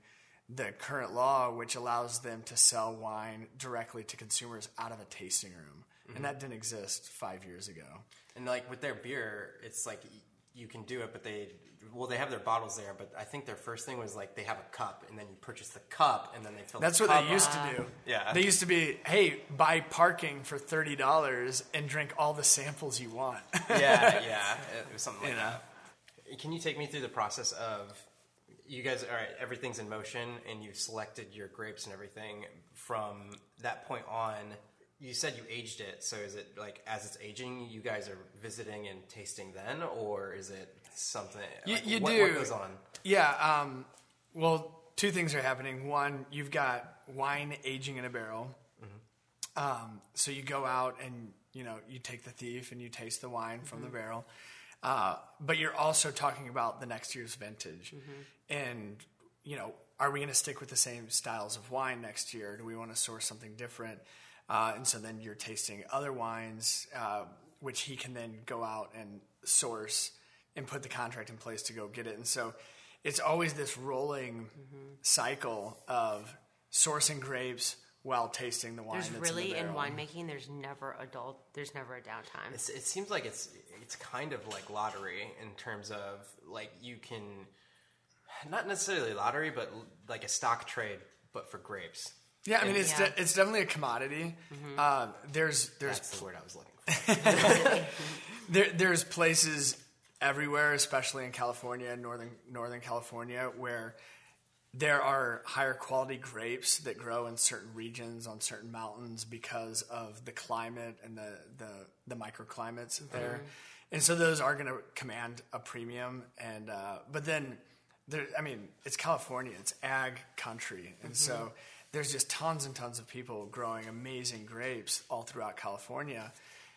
the current law, which allows them to sell wine directly to consumers out of a tasting room, Mm-hmm. and that didn't exist five years ago. and like with their beer, it's like you can do it, but they well they have their bottles there, but I think their first thing was like they have a cup, and then you purchase the cup, and then they fill. That's the what they used up. to do. Yeah. They used to be, hey, buy parking for thirty dollars and drink all the samples you want. yeah, yeah, it was something like You know? that. Can you take me through the process of you guys? All right, everything's in motion, and you've selected your grapes and everything. From that point on, you said you aged it. So is it like as it's aging, you guys are visiting and tasting then, or is it something? You- like, you what, do. What goes on? yeah. Um, well, two things are happening. One, you've got wine aging in a barrel. Um, so you go out and you know you take the thief and you taste the wine from the barrel. Uh, but you're also talking about the next year's vintage, and you know, are we going to stick with the same styles of wine next year? Do we want to source something different? Uh, and so then you're tasting other wines, uh, which he can then go out and source and put the contract in place to go get it. And so it's always this rolling cycle of sourcing grapes while tasting the wine. there's that's really in, in the barrel. winemaking, there's never adult, there's never a downtime. It's, it seems like it's it's kind of like lottery in terms of like you can not necessarily lottery, but like a stock trade, but for grapes. Yeah, I mean it's Yeah. de- it's definitely a commodity. Um, there's there's That's the word I was looking for. there, there's places everywhere, especially in California, northern Northern California, where there are higher quality grapes that grow in certain regions on certain mountains because of the climate and the the, the microclimates there, and so those are going to command a premium. And uh, but then there, I mean, it's California, it's ag country, and so there's just tons and tons of people growing amazing grapes all throughout California.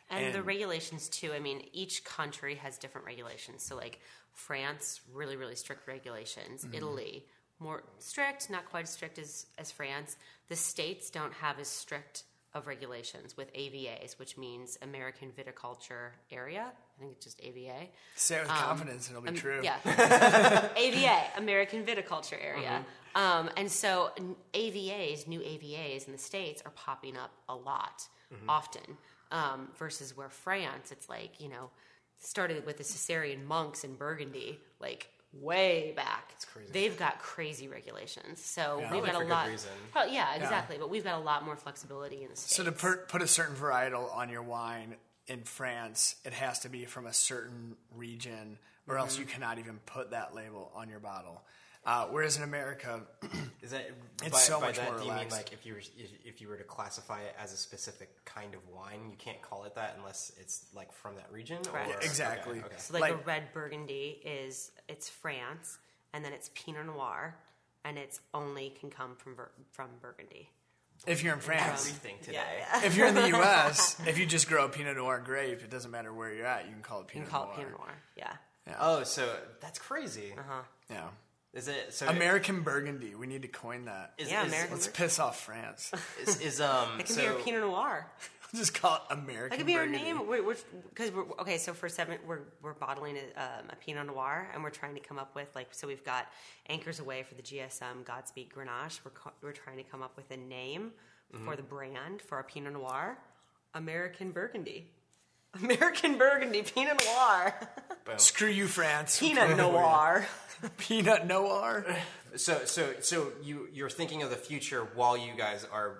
And, the regulations too. I mean, each country has different regulations. So, like France, really, really strict regulations. Mm-hmm. Italy, more strict, not quite as strict as as France. The states don't have as strict of regulations with AVAs, which means American Viticulture Area. I think it's just AVA. Say it with confidence, and it'll be true. Um, Yeah. AVA, American Viticulture Area. Um, and so AVAs, new AVAs in the States are popping up a lot, often, um, versus where France, it's like, you know, started with the Cistercian monks in Burgundy, like way back. It's crazy. They've got crazy regulations. So we've got a lot. Well, yeah, exactly. But we've got a lot more flexibility in the States. So to per, put a certain varietal on your wine in France, it has to be from a certain region, or else you cannot even put that label on your bottle. Uh, whereas in America, Is that It's by, so by much that, more Do you mean like if you were if, if you were to classify it as a specific kind of wine, you can't call it that unless it's like from that region? Correct. Or, Yeah, exactly. Okay, okay. So like, a red Burgundy is it's France, and then it's Pinot Noir, and it's only can come from from Burgundy. If you're in France, Everything today. Yeah, yeah. if you're in the U.S., if you just grow a Pinot Noir grape, it doesn't matter where you're at. You can call it You Pinot can call Noir. it Pinot Noir. Yeah. Oh, so that's crazy. Uh-huh. Yeah. Is it so? American Burgundy. We need to coin that. is, Yeah, is, American Let's piss off France. Is, is um? It can so, be our Pinot Noir. just call it American. That could be our Burgundy. name. We're because we're, okay. So for seven, we're we're bottling a, um, a Pinot Noir, and we're trying to come up with like. So we've got Anchors Away for the GSM Godspeed Grenache. We're co- we're trying to come up with a name for the brand for our Pinot Noir, American Burgundy. American Burgundy Pinot Noir. Screw you, France. Pinot Noir. Peanut Noir. So so so you you're thinking of the future while you guys are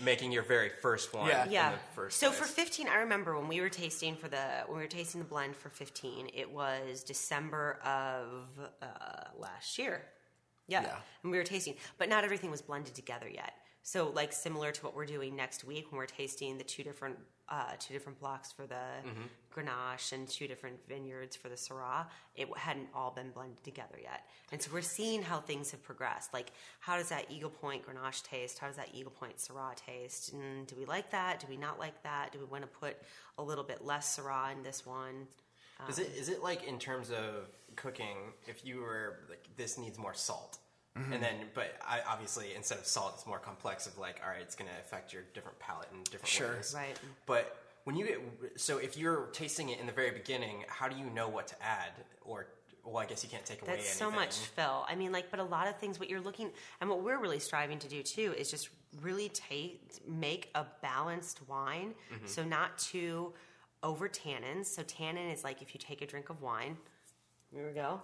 making your very first one. Yeah. Yeah. the first So place. for 15, I remember when we were tasting for the when we were tasting the blend for 15, it was December of uh, last year. Yeah. Yeah. And we were tasting, but not everything was blended together yet. So like similar to what we're doing next week when we're tasting the two different uh, two different blocks for the Grenache and two different vineyards for the Syrah, it hadn't all been blended together yet. And so we're seeing how things have progressed. Like how does that Eagle Point Grenache taste? How does that Eagle Point Syrah taste? And do we like that? Do we not like that? Do we want to put a little bit less Syrah in this one? Is it is it like in terms of cooking? If you were like, this needs more salt, Mm-hmm. and then but I, obviously instead of salt, it's more complex. Of like, all right, it's going to affect your different palate in different Sure. ways. Right. But when you get so if you're tasting it in the very beginning, how do you know what to add? Or well, I guess you can't take away That's so much fill. I mean, like, but a lot of things. What you're looking, and what we're really striving to do too, is just really take make a balanced wine. Mm-hmm. So not too over tannins. So tannin is like if you take a drink of wine. Here we go.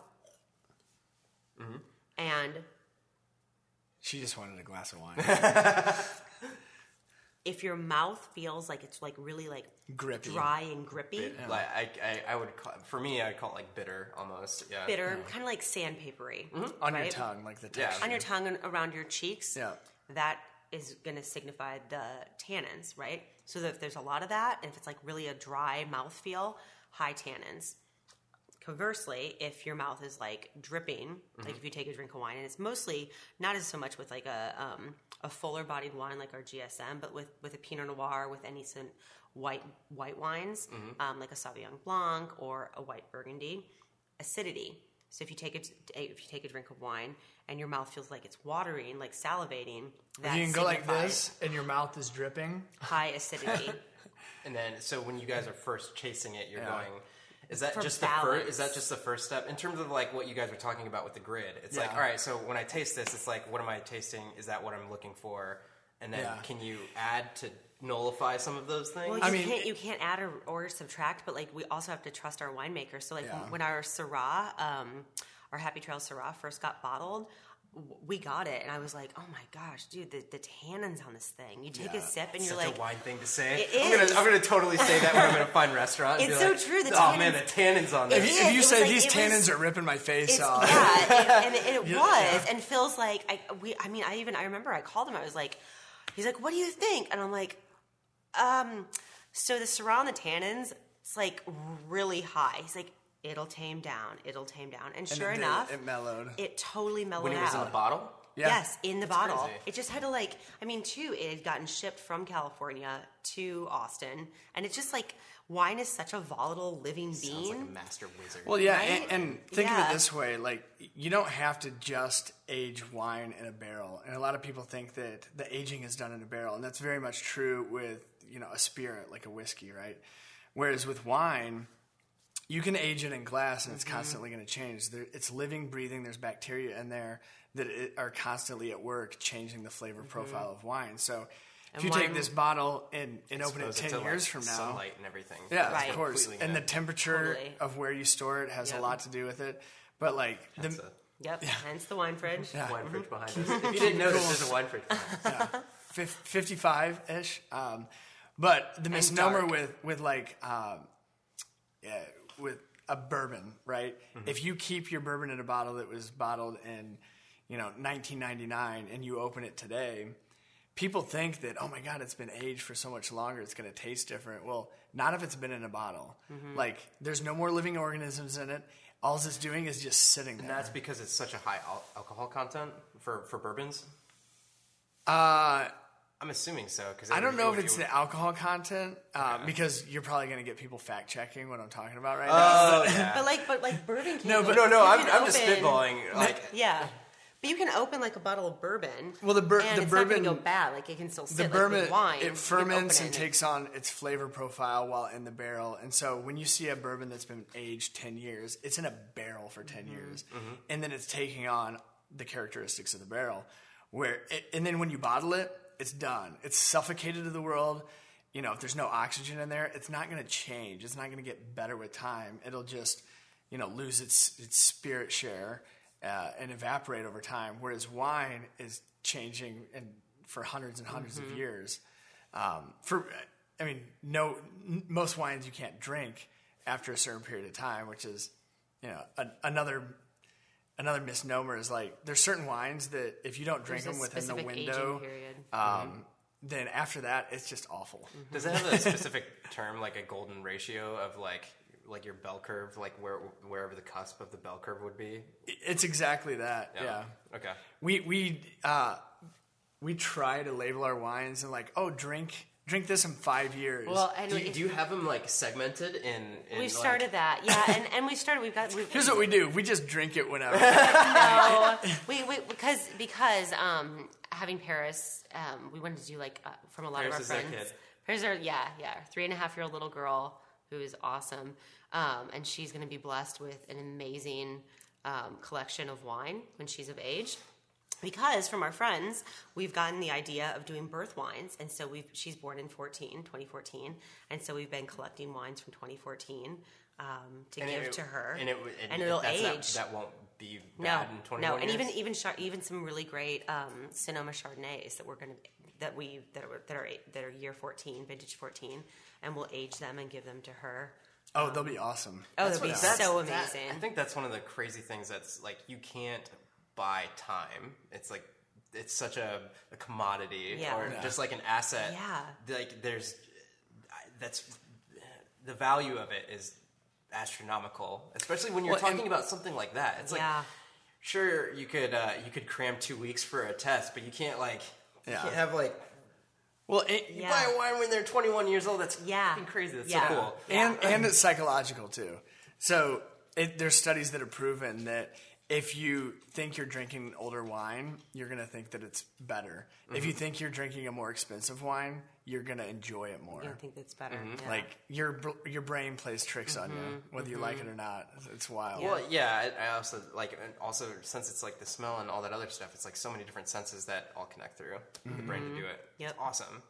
Mm-hmm. And She just wanted a glass of wine. if your mouth feels like it's like really like Grippy. dry and grippy, Like I, I, I would call, for me, I'd call it like bitter almost. Yeah. bitter, kind of like sandpapery mm-hmm. On your right? tongue, like the Yeah. texture. on your tongue and around your cheeks. Yeah. That is going to signify the tannins, right? So that if there's a lot of that, and if it's like really a dry mouthfeel, high tannins. Conversely, if your mouth is like dripping, like if you take a drink of wine, and it's mostly not as so much with like a um, a fuller bodied wine like our GSM, but with with a Pinot Noir, with any some white white wines, um, like a Sauvignon Blanc or a white Burgundy, acidity. So if you take a if you take a drink of wine and your mouth feels like it's watering, like salivating, that you can go like this, and your mouth is dripping. high acidity. And then, so when you guys are first chasing it, you're Yeah. going. Is that For just the first? Is that just the first step in terms of like what you guys were talking about with the grid? It's like, all right, so when I taste this, it's like, what am I tasting? Is that what I'm looking for? And then, Yeah. can you add to nullify some of those things? Well, you I mean- can't you can't add or, or subtract, but like we also have to trust our winemakers. So like Yeah. when our Syrah, um, our Happy Trail Syrah first got bottled, w- we got it, and I was like, oh my gosh, dude, the, the tannins on this thing. You take Yeah. a sip, and you're Such like, a wine thing to say. It I'm gonna. I'm gonna totally say that when I'm in a fine restaurant. and It's be so like, true, the oh man, the tannins- tannins on If this. if you It was say like- these tannins was- are ripping my face off, yeah, and, and it Yeah, was, yeah. and Phil's like, I we, I mean, I even I remember I called him. I was like, he's like, what do you think? And I'm like, um, so the Syrah and the tannins, it's like really high. He's like, it'll tame down, it'll tame down, and And sure it did. enough, it mellowed. it totally mellowed when it was out. in the bottle. Yeah. Yes, in the bottle. crazy. It just had to like, I mean, too, it had gotten shipped from California to Austin, and it's just like wine is such a volatile living Sounds being. like a master wizard. Well, yeah, Right? and, and think of it this way: like you don't have to just age wine in a barrel, and a lot of people think that the aging is done in a barrel, and that's very much true with you know a spirit like a whiskey, right? Whereas with wine, you can age it in glass, and it's Mm-hmm. constantly going to change. There, it's living, breathing. There's bacteria in there that it, are constantly at work changing the flavor profile of wine. So. If Mm-hmm. And you take this bottle and, and open it ten to, years like, from now, sunlight and everything. yeah, Right. of course. Completely And the temperature Totally. of where you store it has Yep. a lot to do with it. But like the That's a Yep, hence the wine fridge. wine fridge behind us. If you didn't notice, there's a wine fridge. behind us. fif- 55 ish. Um, but the misnomer with with like um, yeah, with a bourbon, right? If you keep your bourbon in a bottle that was bottled in, you know, 1999 and you open it today, people think that, oh my God, it's been aged for so much longer, it's going to taste different. Well, not if it's been in a bottle. Like, there's no more living organisms in it. All it's doing is just sitting there. And that's because it's such a high al- alcohol content for, for bourbons. uh, I'm assuming so. Because I don't know if it's the alcohol content uh, because you're probably going to get people fact checking what I'm talking about right now. Oh yeah. But like, but like bourbon. Can No, but- no, no. I'm, can I'm just spitballing. Like Yeah, but you can open like a bottle of bourbon. Well, the bur- and the it's bourbon- gonna go bad. Like it can still sit. the bourbon with wine. It ferments open and it takes on its flavor profile while in the barrel and so when you see a bourbon that's been aged 10 years it's in a barrel for 10 Mm-hmm. years and then it's taking on the characteristics of the barrel where it, and then when you bottle it it's done. It's suffocated to the world. You know if there's no oxygen in there it's not going to change. It's not going to get better with time. It'll just you know lose its its spirit share uh, and evaporate over time whereas wine is changing and for hundreds and 100s Mm-hmm. of years. Um, for I mean, no, n- most wines you can't drink after a certain period of time, which is, you know, a, another another misnomer is like there's certain wines that if you don't drink There's a them within the specific aging window, period. um, then after that it's just awful. Does it have a specific term, like a golden ratio of like like your bell curve, like where wherever the cusp of the bell curve would be? It's exactly that. Yeah. Okay. We we uh, we try to label our wines and like, oh, drink drink this in five years. Well, and Do you, do you have them like segmented in? in we like- started that, yeah, and, and we started. We've got. We've, Here's what we do: we just drink it whenever. no, we, we because because um having Paris, um we wanted to do like uh, from a lot Paris of is our that friends. kid. Paris are yeah yeah three and a half year old little girl who is awesome, um and she's going to be blessed with an amazing um, collection of wine when she's of age. Because from our friends, we've gotten the idea of doing birth wines, and so we've she's born in 14, 2014, and so we've been collecting wines from 2014 um, to And give it- to her, and it w- and it'll age. Not, that won't be No, in twenty no, one and years. even even char- even some really great um, Sonoma Chardonnays that we're gonna that we that are that are that are year fourteen, vintage fourteen, and we'll age them and give them to her. oh, they'll be awesome. Oh, That's that'd be what- that's- so that- amazing. I think that's one of the crazy things that's like you can't buy time. It's like it's such a, a commodity Yeah. or Yeah. just like an asset. Yeah. Like there's that's the value of it is astronomical, especially when you're Well, and- talking about something like that. It's Yeah. like sure you could uh, you could cram two weeks for a test, but you can't like you Yeah. can't have like Well, it, you Yeah. buy a wine when they're 21 years old. That's Yeah. fucking crazy. That's Yeah. so cool. and and it's psychological too. So it, there's studies that have proven that if you think you're drinking older wine, you're gonna think that it's better. If you think you're drinking a more expensive wine, you're gonna enjoy it more. I think that's better. Mm-hmm. yeah. Like your your brain plays tricks on you, whether you like it or not. It's wild. Well, yeah. I, I also like, also since it's like the smell and all that other stuff, it's like so many different senses that all connect through the brain to do it. Yep. It's awesome.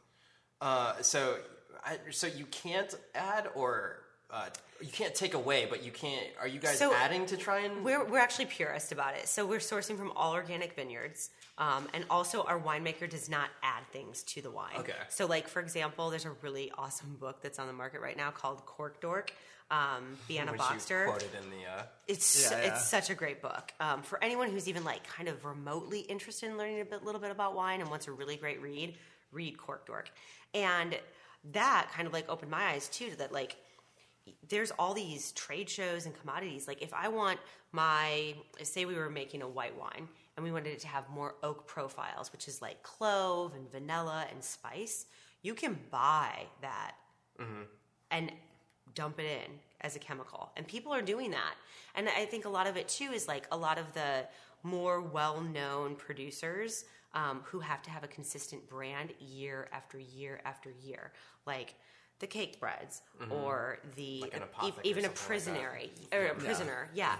Uh, so, I, so you can't add or uh, you can't take away, but you can't. Are you guys So, adding to try and? We're, we're actually purist about it. So we're sourcing from all organic vineyards. Um, and also, our winemaker does not add things to the wine. Okay. So, like, for example, there's a really awesome book that's on the market right now called Cork Dork. Um, Bianca which Bosker. quoted in the. Uh, It's Yeah, yeah. it's such a great book um, for anyone who's even like kind of remotely interested in learning a bit, little bit about wine and wants a really great read. Read Cork Dork, and that kind of like opened my eyes too to that like there's all these trade shows and commodities. Like if I want my say we were making a white wine and we wanted it to have more oak profiles, which is like clove and vanilla and spice, you can buy that and dump it in as a chemical. And people are doing that. And I think a lot of it too is like a lot of the more well known producers um, who have to have a consistent brand year after year after year. Like the Cakebreads mm-hmm. or the Like an e- even a something like prisonary or a prisoner. Yeah.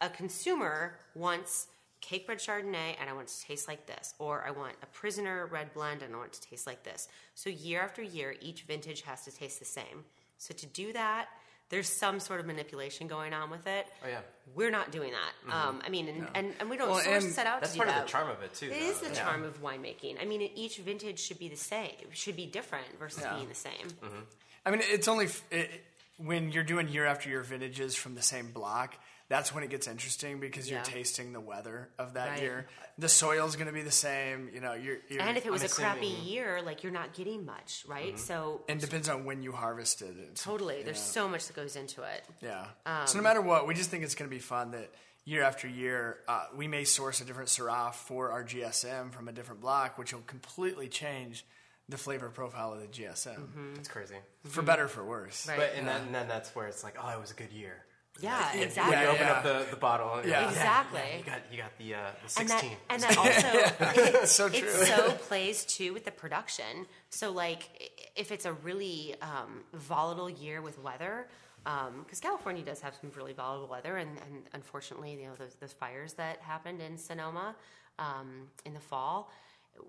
A consumer wants Cakebread chardonnay and I want it to taste like this or I want a prisoner red blend and I want it to taste like this. So year after year each vintage has to taste the same. So to do that there's some sort of manipulation going on with it. Oh, yeah. We're not doing that. Um, I mean, and, and, and we don't Well, source set out that's to do part of the charm of it too. It though. is the Yeah. charm of winemaking. I mean, each vintage should be the same, should be different versus Yeah. being the same. Mm-hmm. I mean, it's only f- it, when you're doing year after year vintages from the same block, that's when it gets interesting because you're Yeah. tasting the weather of that Right. year. The soil's going to be the same. You know, you're, you're And if it was I'm a crappy year, like you're not getting much, right? So and depends on when you harvested it. totally, there's yeah. so much that goes into it. Yeah. Um, so no matter what, we just think it's going to be fun that year after year, uh, we may source a different Syrah for our GSM from a different block, which will completely change the flavor profile of the GSM It's crazy. for better or for worse. Mm-hmm. Right. But and then, and then that's where it's like, oh, it was a good year. Yeah, exactly. When You open yeah. up the, the bottle. And Yeah. like, Exactly. Yeah, you got you got the uh, the and that sixteen. and that also it, so true. it so plays too with the production. So like if it's a really um, volatile year with weather, because California does have some really volatile weather, and, and unfortunately, you know those, those fires that happened in Sonoma um, in the fall.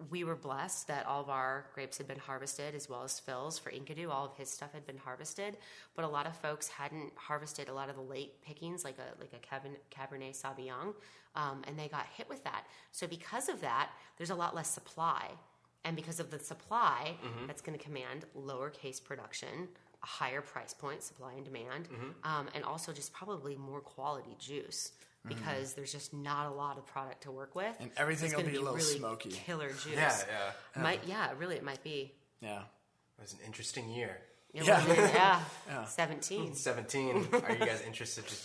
We were blessed that all of our grapes had been harvested, as well as Phil's for Enkidu. All of his stuff had been harvested, but a lot of folks hadn't harvested a lot of the late pickings, like a like a Cabernet, Cabernet Sauvignon, um, and they got hit with that. So because of that, there's a lot less supply, and because of the supply, that's going to command lower case production, a higher price point, supply and demand, um, and also just probably more quality juice. Because there's just not a lot of product to work with, And everything It's will gonna be a little really smoky. Killer juice. yeah, yeah. Might yeah, really, it might be. Yeah. It was an interesting year. It Yeah. was- yeah. Seventeen. Seventeen. Are you guys interested to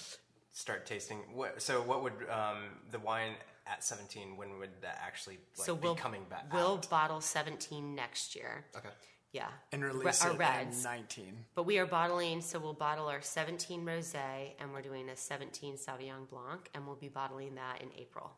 start tasting? What, so, what would um, the wine at seventeen? When would that actually like, so we'll be coming back? We'll out? bottle seventeen next year. Okay. Yeah, And Re- release our it reds. in 19. But we are bottling, so we'll bottle our 17 rosé, and we're doing a 17 Sauvignon Blanc, and we'll be bottling that in April.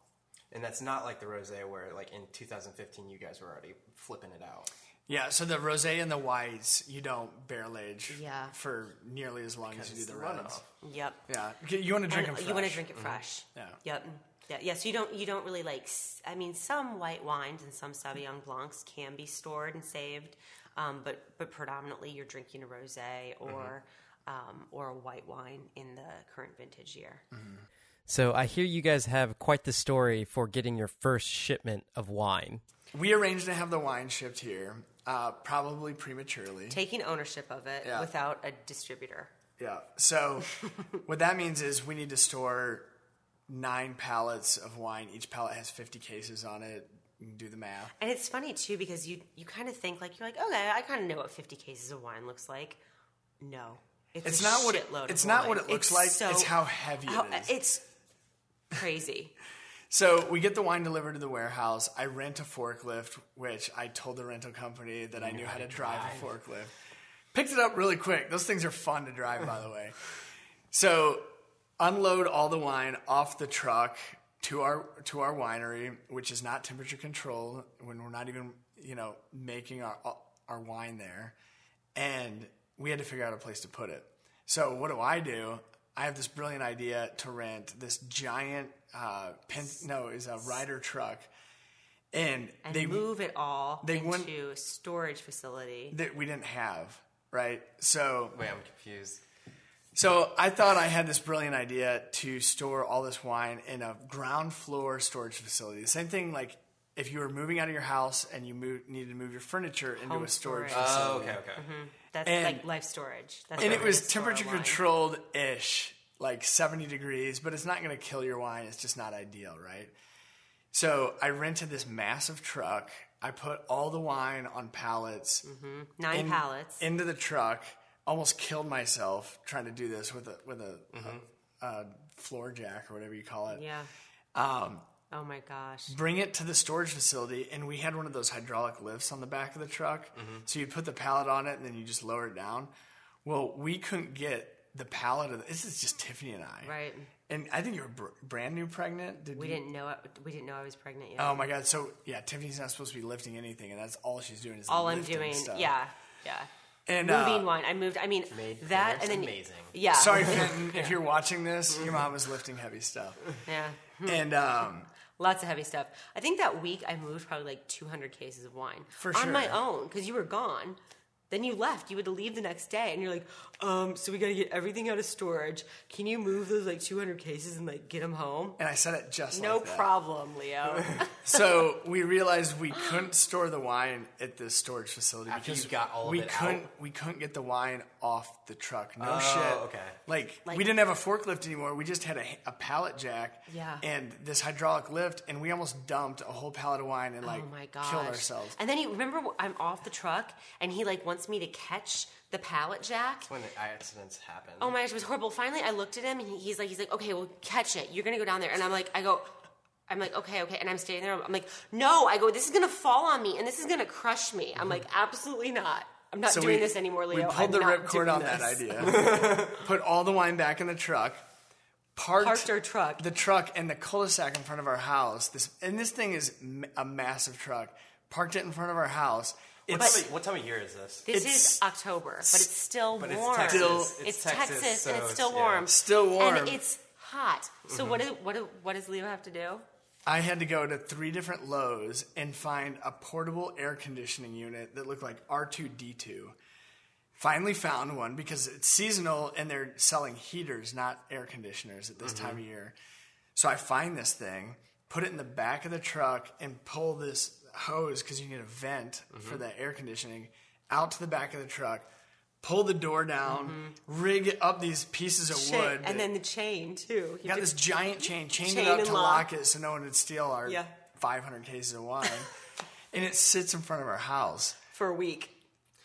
And that's not like the rosé where, like in 2015, you guys were already flipping it out. Yeah, so the rosé and the whites, you don't barrel age Yeah. for nearly as long as you do the the reds. runoff. Yep. Yeah, you want to drink And uh, them fresh. you want to drink it mm-hmm. fresh. Yeah. Yep. Yeah. Yeah. So you don't you don't really like. I mean, some white wines and some Sauvignon Blancs can be stored and saved, um, but but predominantly you're drinking a rosé or um, or a white wine in the current vintage year. So I hear you guys have quite the story for getting your first shipment of wine. We arranged to have the wine shipped here, uh, probably prematurely. Taking ownership of it Yeah. without a distributor. Yeah. So what that means is we need to store nine pallets of wine. Each pallet has 50 cases on it. You do the math. And it's funny too because you you kind of think like you're like okay I kind of know what 50 cases of wine looks like. No, it's, It's not what it- it's not wine. what it looks like, so- it's how heavy it how- is. It's crazy. So we get the wine delivered to the warehouse. I rent a forklift, which I told the rental company that I knew how to drive a forklift. Picked it up really quick. Those things are fun to drive, by the way. So unload all the wine off the truck to our to our winery, which is not temperature controlled when we're not even you know making our our wine there, and we had to figure out a place to put it. So what do I do? I have this brilliant idea to rent this giant uh, pen, no, is a Ryder truck, and, And they move it all they into wouldn't- a storage facility. that we didn't have right. So Wait, I'm confused. So I thought I had this brilliant idea to store all this wine in a ground floor storage facility. The same thing like if you were moving out of your house and you move, needed to move your furniture into Home a storage storage. Oh, facility. Oh, okay, okay. Mm-hmm. That's And- like life storage. That's and it was gonna store our temperature controlled ish, like 70 degrees, but it's not going to kill your wine. It's just not ideal, right? So I rented this massive truck. I put all the wine on pallets mm-hmm. Nine in- pallets. into the truck. Almost killed myself trying to do this with a with a, a, a floor jack or whatever you call it. yeah. Um, Oh my gosh. bring it to the storage facility, and we had one of those hydraulic lifts on the back of the truck. So you put the pallet on it, and then you just lower it down. Well, we couldn't get the pallet of the, this is just Tiffany and I, Right. And I think you were br- brand new pregnant. Did We you? didn't know it, we didn't know I was pregnant yet. Oh my god! So yeah, Tiffany's not supposed to be lifting anything, and that's all she's doing is all I'm doing, stuff. yeah, yeah. And Moving uh, wine. I moved. I mean Made that, Paris and then amazing. Yeah. sorry, Fenton, if you're watching this, your mom was lifting heavy stuff, Yeah. and um, Lots of heavy stuff. I think that week I moved probably like 200 cases of wine For on my own because you were gone. Then you left. You would leave the next day, and you're like, um, so we got to get everything out of storage. Can you move those like 200 cases and like get them home? And I said it just No like that. problem, Leo. So we realized we couldn't store the wine at this storage facility After because you got all of we it couldn't out? we couldn't get the wine off the truck. No Oh, shit. okay. Like, Like- we didn't have a forklift anymore. We just had a, a pallet jack. Yeah. And this hydraulic lift, and we almost dumped a whole pallet of wine and like oh my gosh. killed ourselves. And then he remember I'm off the truck, and he like wants me to catch the pallet jack. when the accidents happen. Oh my gosh, it was horrible. Finally, I looked at him and he's like, he's like, okay, well, catch it. You're gonna go down there, and I'm like, I go, I'm like, okay, okay, and I'm standing there. I'm like, no, I go, this is gonna fall on me, and this is gonna crush me. I'm like, mm-hmm. absolutely not. I'm not So doing we, this anymore, Leo. We pulled I'm the not ripcord on this. that idea. put all the wine back in the truck. Parked, Parked our truck. The truck and the cul-de-sac in front of our house. This and this thing is m- a massive truck. Parked it in front of our house. What, time of, what time of year is this? This It's- is October, but it's still But it's warm. Texas. Still- it's, It's Texas, Texas, so and it's still yeah. warm. Still warm. and it's hot. So what, mm-hmm. is, what, do- what does Leo have to do? I had to go to three different Lowe's and find a portable air conditioning unit that looked like R2D2. Finally found one because it's seasonal and they're selling heaters, not air conditioners at this mm-hmm. time of year. So I find this thing, put it in the back of the truck, and pull this hose because you need a vent for mm-hmm. that air conditioning out to the back of the truck. Pull the door down, mm-hmm. rig up these pieces of Shit, wood. and then the chain too. You got this giant chain, chained Chain it up to lock. lock it so no one would steal our Yeah. 500 cases of wine. and it sits in front of our house for a week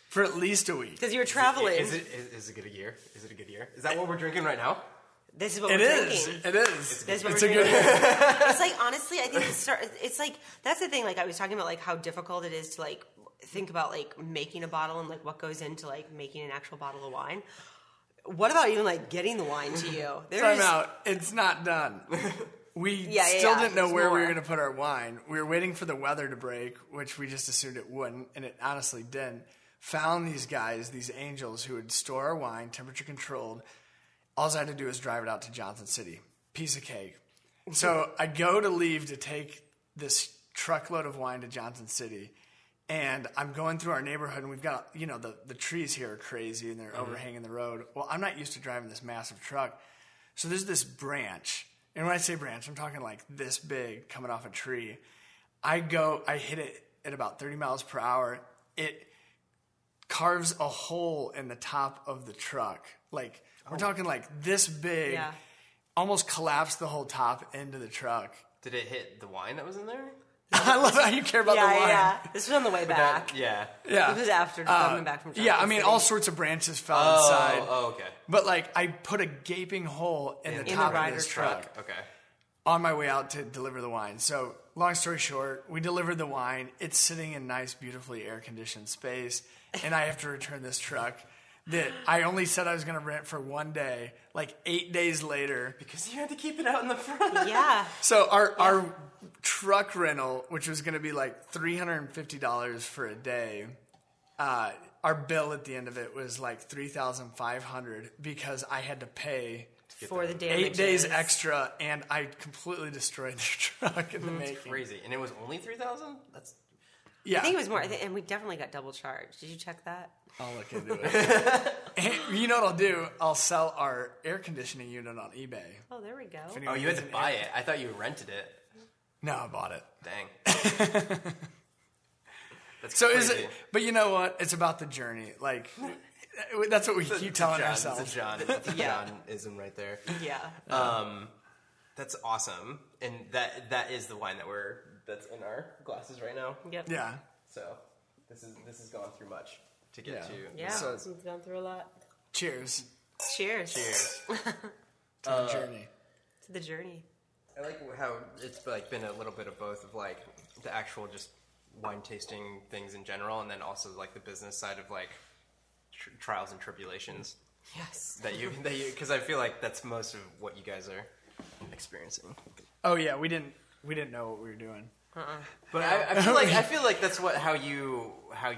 for at least a week. because you were traveling. Is it is, is it a good year? Is it a good year? Is that what we're drinking right now? This is what It we're is. drinking. It is. That's what it's we're a good drinking. it's like honestly, I think it's, start, it's like that's the thing. Like I was talking about, like how difficult it is to like think about like making a bottle and like what goes into like making an actual bottle of wine. What about even like getting the wine to you? Time There's out. It's not done. We Yeah, yeah, still yeah. didn't know There's where we were going to put our wine. We were waiting for the weather to break, which we just assumed it wouldn't, and it honestly didn't. Found these guys, these angels who would store our wine, temperature controlled. All I had to do was drive it out to Johnson City. Piece of cake. So I go to leave to take this truckload of wine to Johnson City. And I'm going through our neighborhood, and we've got, you know, the, the trees here are crazy and they're mm-hmm. overhanging the road. Well, I'm not used to driving this massive truck. So there's this branch. And when I say branch, I'm talking like this big coming off a tree. I go, I hit it at about 30 miles per hour. It carves a hole in the top of the truck. Like, we're talking like this big, Yeah. almost collapsed the whole top into the truck. Did it hit the wine that was in there? I love how you care about yeah, the wine. yeah. This was on the way back. Yeah. Yeah. This was after Uh, coming back from. yeah, I mean, City. all sorts of branches fell Oh, inside. oh, okay. But like, I put a gaping hole in, the In the top of this truck. truck. Okay. on my way out to deliver the wine. So, long story short, we delivered the wine. It's sitting in nice, beautifully air conditioned space, and I have to return this truck that I only said I was going to rent for one day. Like eight days later, Because you had to keep it out in the front. Yeah. so our our truck rental, which was going to be like three hundred and fifty dollars for a day, uh, our bill at the end of it was like three thousand five hundred because I had to pay For the damages. eight days extra, and I completely destroyed their truck in the Mm-hmm. making. Crazy. And it was only 3000 That's Yeah, I think it was more, I think, and we definitely got double charged. Did you check that? I'll look into it. And you know what I'll do? I'll sell our air conditioning unit on eBay. Oh, there we go. If Oh, you had needs to an buy air- it. I thought you rented it. No, I bought it. Dang. That's So crazy. is it? But you know what? It's about the journey. Like that's what we keep telling John, ourselves. It's a John. It's a Yeah. John ism right there. Yeah. Um, that's awesome, and that that is the wine that we're that's in our glasses right now. Yep. Yeah. So this is this has gone through much to get Yeah. to. Yeah. So- it's gone through a lot. Cheers Cheers. Cheers. to the journey. to the journey. I like how it's like been a little bit of both of like the actual just wine tasting things in general, and then also like the business side of like tr- trials and tribulations Yes. that you that you because I feel like that's most of what you guys are experiencing. Oh yeah, we didn't we didn't know what we were doing. But I, I feel like I feel like that's what how you how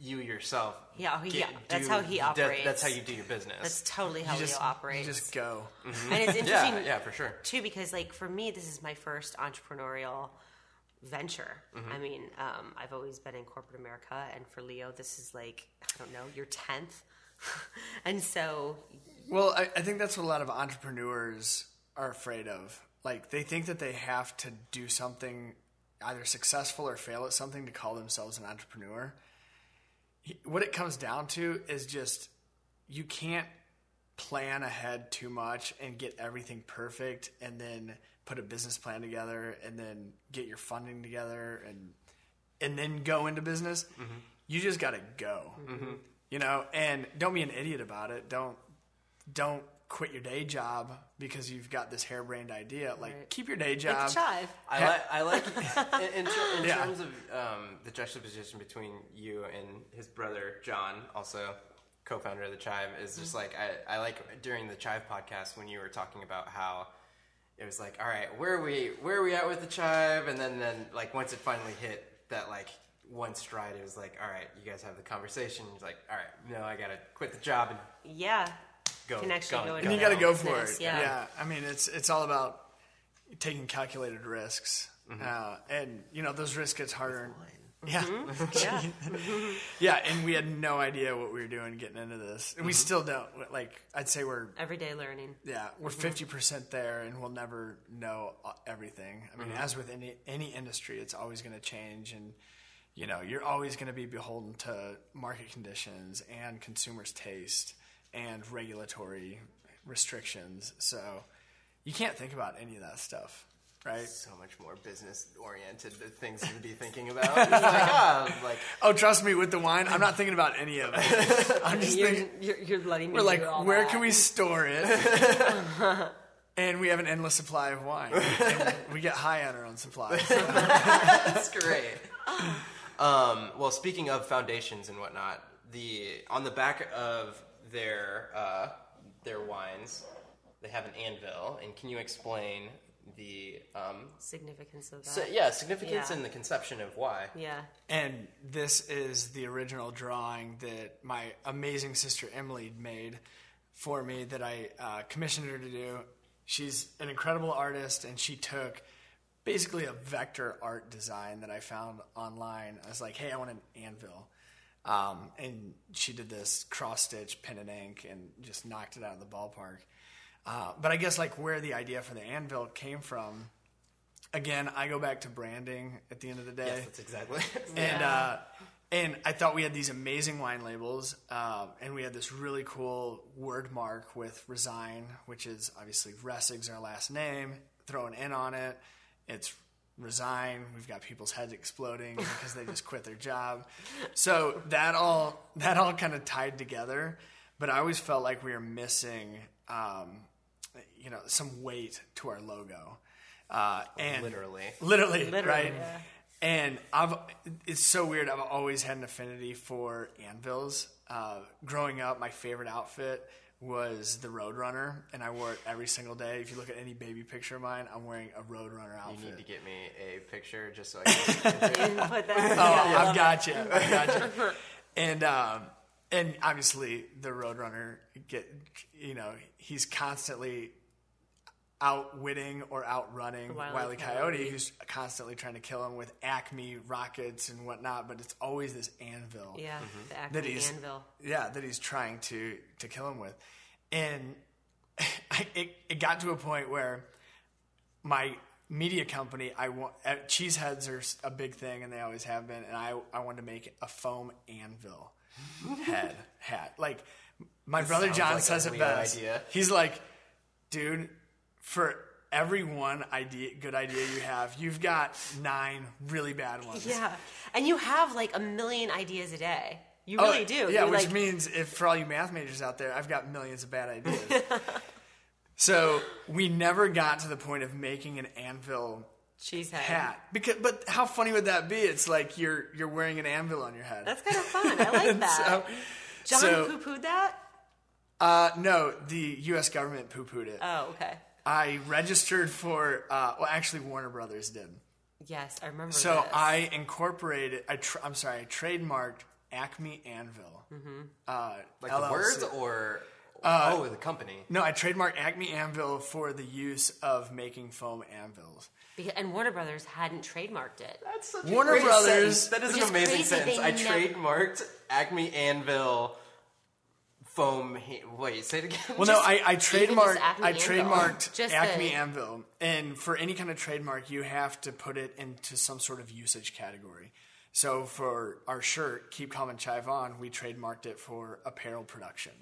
you yourself. Yeah, get- yeah, that's do- how he that- operates. that's how you do your business. That's totally how You just Leo operates. You just go. and it's interesting, yeah, yeah, for sure. too, because like for me, this is my first entrepreneurial venture. I mean, um, I've always been in corporate America, and for Leo, this is like I don't know your tenth, and so Well, I, I think that's what a lot of entrepreneurs are afraid of. Like they think that they have to do something either successful or fail at something to call themselves an entrepreneur. What it comes down to is just you can't plan ahead too much and get everything perfect and then put a business plan together and then get your funding together and and then go into business. Mm-hmm. You just got to go. Mm-hmm. You know, and don't be an idiot about it. Don't don't quit your day job because you've got this harebrained idea. Like Right. keep your day job. the chive. I like. I like in, in, ter- in Yeah. terms of um, the juxtaposition between you and his brother John, also co-founder of the Chive, is just like I, I like during the Chive podcast when you were talking about how it was like, all right, where are we? Where are we at with the Chive? And then then like once it finally hit that like one stride, it was like, all right, you guys have the conversation. It's like, all right, no, I gotta quit the job and Yeah, go. can actually go, go go and you got to go for business, it. yeah. yeah. I mean, it's it's all about taking calculated risks, uh, and you know those risks gets harder. and- Yeah, yeah. yeah, and we had no idea what we were doing getting into this, and we still don't. Like, I'd say we're Everyday learning. yeah, we're 50 percent there, and we'll never know uh, everything. I mean, as with any any industry, it's always going to change, and you know, you're always going to be beholden to market conditions and consumers' taste and regulatory restrictions. So you can't think about any of that stuff, right? So much more business oriented things to be thinking about. It's like, ah, like Oh, trust me, with the wine, I'm not thinking about any of it. I'm just You're, thinking. you're, you're letting me. We're like, all where that. can we store it? and we have an endless supply of wine. And we get high on our own supply. That's great. Um, well, speaking of foundations and whatnot, the on the back of their uh, their wines, they have an anvil. And can you explain the um, significance of that? so, yeah significance Yeah. and the conception of why? yeah. And this is the original drawing that my amazing sister Emily made for me that I uh, commissioned her to do. She's an incredible artist, and she took basically a vector art design that I found online. I was like, hey, I want an anvil. Um, and she did this cross stitch pen and ink and just knocked it out of the ballpark. Uh, but I guess like where the idea for the anvil came from, again, I go back to branding at the end of the day Yes, that's exactly. and uh, and I thought we had these amazing wine labels, um, and we had this really cool word mark with Resign, which is obviously Resig's our last name. Throw an N on it, it's Resign. We've got people's heads exploding because they just quit their job. So that all that all kind of tied together, but I always felt like we were missing, um, you know, some weight to our logo. Uh, and Literally. literally, Literally, right? yeah. And I've it's so weird. I've always had an affinity for anvils. Uh, growing up, my favorite outfit was the Roadrunner, and I wore it every single day. If you look at any baby picture of mine, I'm wearing a Roadrunner You outfit. need to get me a picture just so I can. You put that. Oh, I've got you. I've got you. And um, and obviously the Roadrunner get you know he's constantly outwitting or outrunning Wile E. Wiley Coyote, Coyote. who's constantly trying to kill him with Acme rockets and whatnot. But it's always this anvil. Yeah, the That he's anvil. yeah that he's trying to to kill him with, and I, it it got to a point where my media company I want uh, cheeseheads are a big thing and they always have been, and I I wanted to make a foam anvil head hat like. My brother John like says it best. idea. He's like, dude, for every one idea, good idea you have, you've got nine really bad ones. Yeah, and you have like a million ideas a day. You Oh, really do. Yeah, You're which like, means if for all you math majors out there, I've got millions of bad ideas. so we never got to the point of making an anvil cheesehead. hat. Because, but how funny would that be? It's like you're you're wearing an anvil on your head. That's kind of fun. I like that. so, John so- poo pooed that. uh, no, the U.S. government poo pooed it. Oh, okay. I registered for. Uh, well, actually, Warner Brothers did. Yes, I remember. So this. I incorporated. I tr- I'm sorry, I trademarked Acme Anvil. Uh, Like the words or uh, oh, the company. No, I trademarked Acme Anvil for the use of making foam anvils. Because, and Warner Brothers hadn't trademarked it. That's such Warner a great Brothers- sentence. That is Which an is amazing crazy, sentence. they I never- trademarked Acme Anvil foam. Ha- Wait, say it again. Well, no, I, I trademarked Acme I Anvil. trademarked Just Acme the- Anvil, and for any kind of trademark, you have to put it into some sort of usage category. So for our shirt, "Keep Calm and Chive On," we trademarked it for apparel production,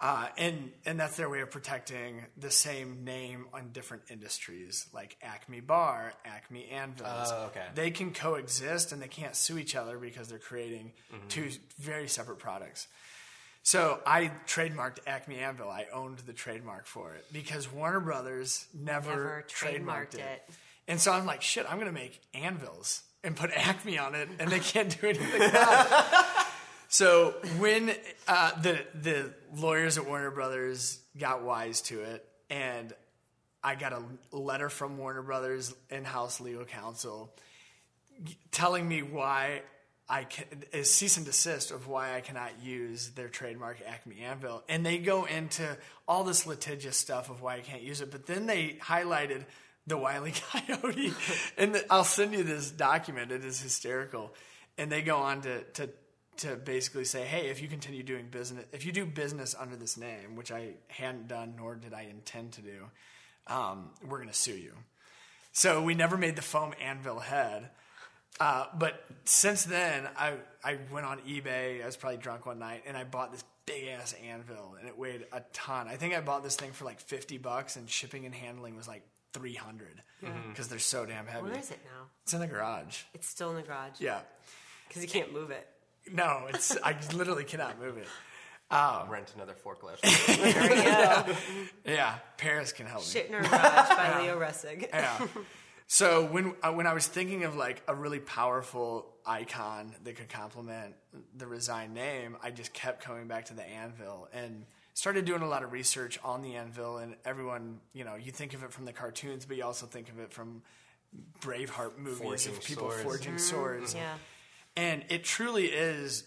uh, and and that's their way of protecting the same name on different industries, like Acme Bar, Acme Anvils. Oh, okay. They can coexist, and they can't sue each other because they're creating two very separate products. So I trademarked Acme Anvil. I owned the trademark for it because Warner Brothers never, Never trademarked, trademarked it. it. And so I'm like, shit, I'm going to make anvils and put Acme on it, and they can't do anything about it. So when uh, the the lawyers at Warner Brothers got wise to it, and I got a letter from Warner Brothers in-house legal counsel telling me why I can is cease and desist of why I cannot use their trademark Acme Anvil, and they go into all this litigious stuff of why I can't use it. But then they highlighted the Wiley Coyote, and the, I'll send you this document. It is hysterical, and they go on to to to basically say, hey, if you continue doing business, if you do business under this name, which I hadn't done nor did I intend to do, um, we're going to sue you. So we never made the foam anvil head. Uh, but since then, I I went on eBay. I was probably drunk one night, and I bought this big ass anvil, and it weighed a ton. I think I bought this thing for like fifty bucks, and shipping and handling was like three hundred because they're so damn heavy. Where is it now? It's in the garage. It's still in the garage. Yeah. Because you can't move it. No, it's I literally cannot move it. rent another forklift. There we go. Yeah, Paris can help me. Shit in our garage by Leo Resig. yeah. So when uh, when I was thinking of like a really powerful icon that could complement the Resign name, I just kept coming back to the anvil and started doing a lot of research on the anvil. And everyone, you know, you think of it from the cartoons, but you also think of it from Braveheart movies Forging of people swords. forging swords. Yeah. And it truly is,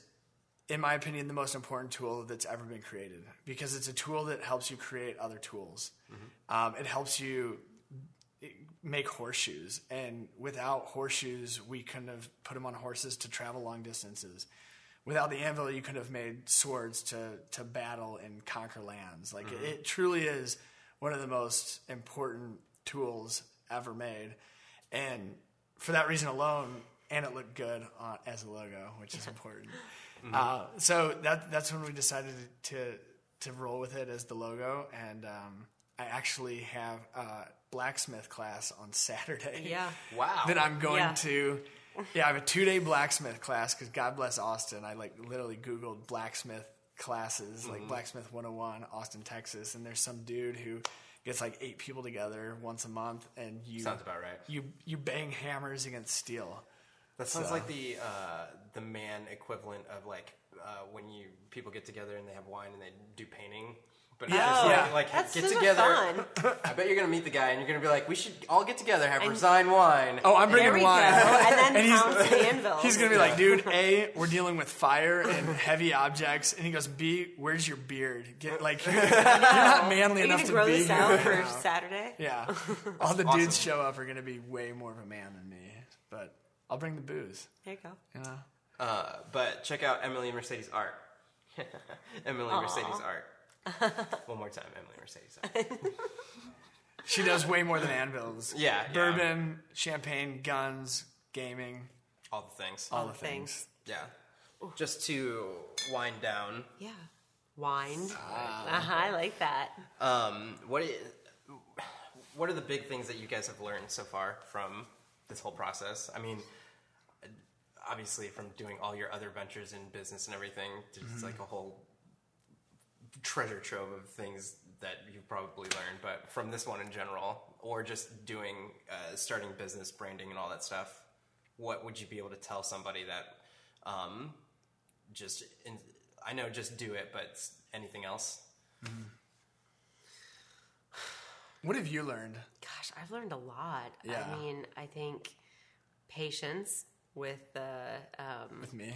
in my opinion, the most important tool that's ever been created because it's a tool that helps you create other tools. Um, it helps you make horseshoes, and without horseshoes, we couldn't have put them on horses to travel long distances. Without the anvil, you couldn't have made swords to to battle and conquer lands. Like it, it truly is one of the most important tools ever made, and for that reason alone, and it looked good on, as a logo, which is important. Uh, so that that's when we decided to to roll with it as the logo, and um, I actually have a blacksmith class on Saturday. Yeah. Wow. that I'm going Yeah. to. Yeah, I have a two day blacksmith class because God bless Austin. I like literally Googled blacksmith classes, Mm-hmm. like Blacksmith 101, Austin, Texas, and there's some dude who gets like eight people together once a month, and you Sounds about right. You you bang hammers against steel. That sounds So- like the uh, the man equivalent of like uh, when you people get together and they have wine and they do painting. But Yeah. just Yeah. like, like That's get together. fun. I bet you're gonna meet the guy and you're gonna be like, we should all get together, have resign wine. Oh, I'm bringing wine. And then And he's- the anvil. He's gonna be like, dude, A, we're dealing with fire and heavy objects, and he goes, B, where's your beard? Get like, you're not manly Are you enough going to to grow be this here out for now. Saturday? Yeah, all the awesome. dudes show up are gonna be way more of a man than me, but I'll bring the booze. There you go. You know, Uh, but check out Emily and Mercedes art. Emily and Mercedes art. One more time, Emily and Mercedes art. she does way more than anvils. Yeah, yeah. bourbon, champagne, guns, gaming, All the things. all the things. things. Yeah. Just to wind down, Yeah. Wine. Uh-huh, I like that. um, what i- what are the big things that you guys have learned so far from this whole process? I mean, obviously from doing all your other ventures in business and everything, there's like a whole treasure trove of things that you've probably learned. But from this one in general, or just doing uh, starting business, branding, and all that stuff, what would you be able to tell somebody that um, just in, I know just do it, but anything else? What have you learned? Gosh, I've learned a lot. Yeah. I mean, I think patience with the um, With me,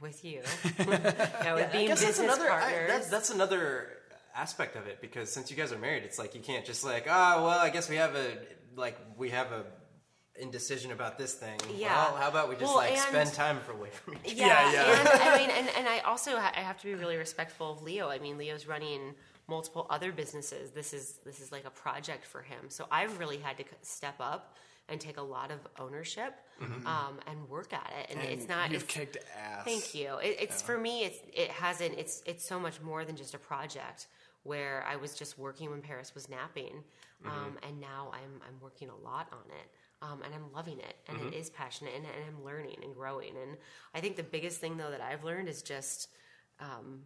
with you, yeah, with being business partners. that's, that's another. aspect of it because since you guys are married, it's like you can't just like, oh well, I guess we have a like we have a indecision about this thing. Yeah. Well, how about we just Well, like and- spend time for away from each Yeah, Yeah, yeah. and I mean, and, and I also ha- I have to be really respectful of Leo. I mean, Leo's running multiple other businesses. This is this is like a project for him. So I've really had to step up and take a lot of ownership um, and work at it. And, And it's not. You've it's, kicked ass. Thank you. It, it's for me. It's it hasn't. It's it's so much more than just a project where I was just working when Paris was napping, um, and now I'm I'm working a lot on it. Um, and I'm loving it, and it is passionate, and, and I'm learning and growing. And I think the biggest thing, though, that I've learned is just um,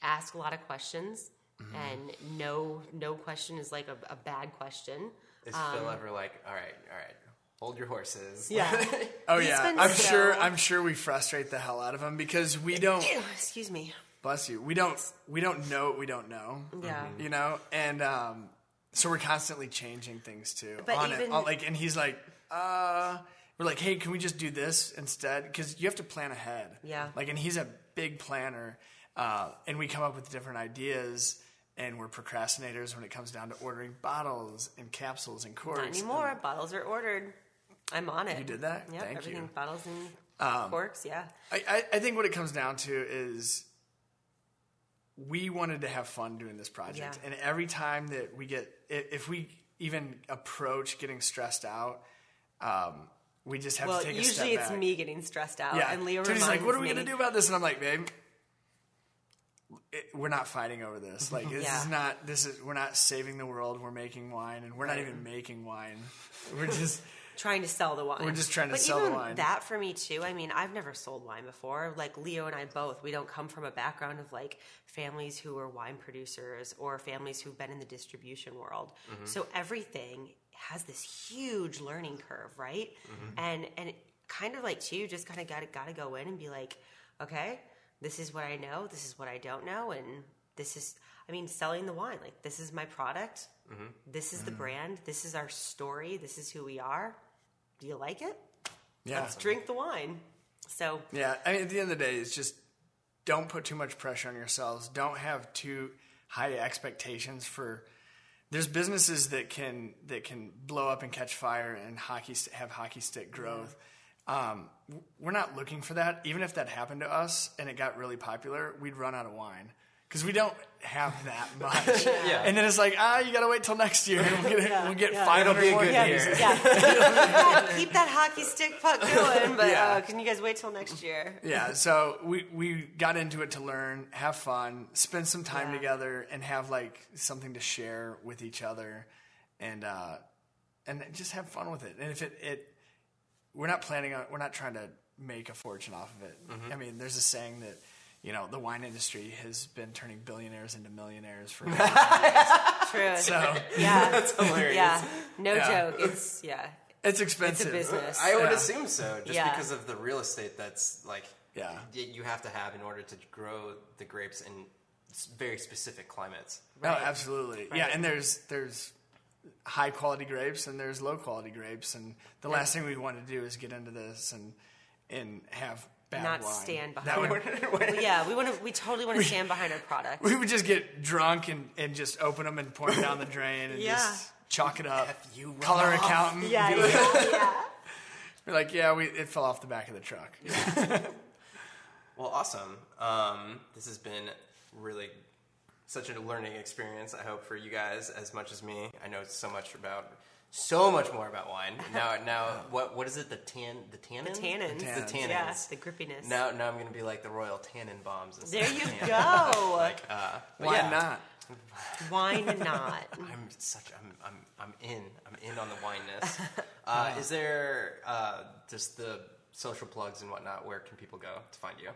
ask a lot of questions, and no no question is like a, a bad question. Is Phil ever like, all right, all right, hold your horses? Yeah. Oh He's yeah, I'm so- sure. I'm sure we frustrate the hell out of him because we don't. Excuse me. bless you. We don't. We don't know what we don't know. Yeah. You know, and um, so we're constantly changing things too. But on it, even- on- like, and he's like, uh, we're like, hey, can we just do this instead? Because you have to plan ahead. Yeah. Like, and he's a big planner, uh, and we come up with different ideas. And we're procrastinators when it comes down to ordering bottles and capsules and corks. Not anymore. Bottles are ordered. I'm on it. You did that? Yeah, Thank everything you. bottles and corks. Yeah. I, I, I think what it comes down to is we wanted to have fun doing this project. Yeah. And every time that we get, if we even approach getting stressed out, um, we just have Well, to take a step back. usually it's me getting stressed out, Yeah. and Leo Tony's like, what are we going to do about this? And I'm like, babe, it, we're not fighting over this. Like, this Yeah. is not, this is, we're not saving the world. We're making wine and we're not even making wine. We're just, trying to sell the wine. We're just trying to but sell the wine. That for me too. I mean, I've never sold wine before. Like Leo and I both, we don't come from a background of like families who are wine producers or families who've been in the distribution world. Mm-hmm. So everything has this huge learning curve, right? Mm-hmm. And and it kind of like too, just kind of got got to go in and be like, okay, this is what I know, this is what I don't know, and this is. I mean, selling the wine. Like this is my product. Mm-hmm. This is the brand. This is our story. This is who we are. Do you like it? yeah. Let's drink the wine. So Yeah, I mean, at the end of the day, it's just don't put too much pressure on yourselves. Don't have too high expectations for. There's businesses that can that can blow up and catch fire and hockey have hockey stick growth. Um, we're not looking for that. Even if that happened to us and it got really popular, we'd run out of wine because we don't have that much. Yeah. And then it's like, ah, you gotta wait till next year. and We'll get, we'll get yeah. 500 It'll be a more good years. year. yeah, keep, that, keep that hockey stick puck going. But Yeah. uh, can you guys wait till next year? Yeah, so we we got into it to learn, have fun, spend some time Yeah. together, and have like something to share with each other, and uh, and just have fun with it. And if it it we're not planning on we're not trying to make a fortune off of it. Mm-hmm. I mean, there's a saying that you know the wine industry has been turning billionaires into millionaires for True. so yeah, That's hilarious. yeah. No Yeah. joke. It's yeah. it's expensive. It's a business. I would Yeah. assume so, just Yeah. because of the real estate that's like Yeah. you have to have in order to grow the grapes in very specific climates. No, Right. absolutely. Yeah, and there's there's high quality grapes and there's low quality grapes, and the last thing we want to do is get into this and and have bad Not wine. stand That behind. would- yeah, we want to. We totally want to stand behind our product. we would just get drunk and, and just open them and pour them down the drain and Yeah. just chalk it up. F you, Color Ralph. accountant. Yeah, be like, yeah, yeah. We're like, yeah, we it fell off the back of the truck. Well, awesome. Um, this has been really such a learning experience. I hope for you guys as much as me. I know so much about so much more about wine. Now, now, what what is it? The tan, the tannin, The tannins. The tannins. the tannins. Yeah, the grippiness. Now, now I'm gonna be like the royal tannin bombs. There you go. Like, uh, Why yeah, not? Why not? I'm such. I'm. I'm. I'm in. I'm in on the wineness. Uh, is there uh, just the social plugs and whatnot? Where can people go to find you?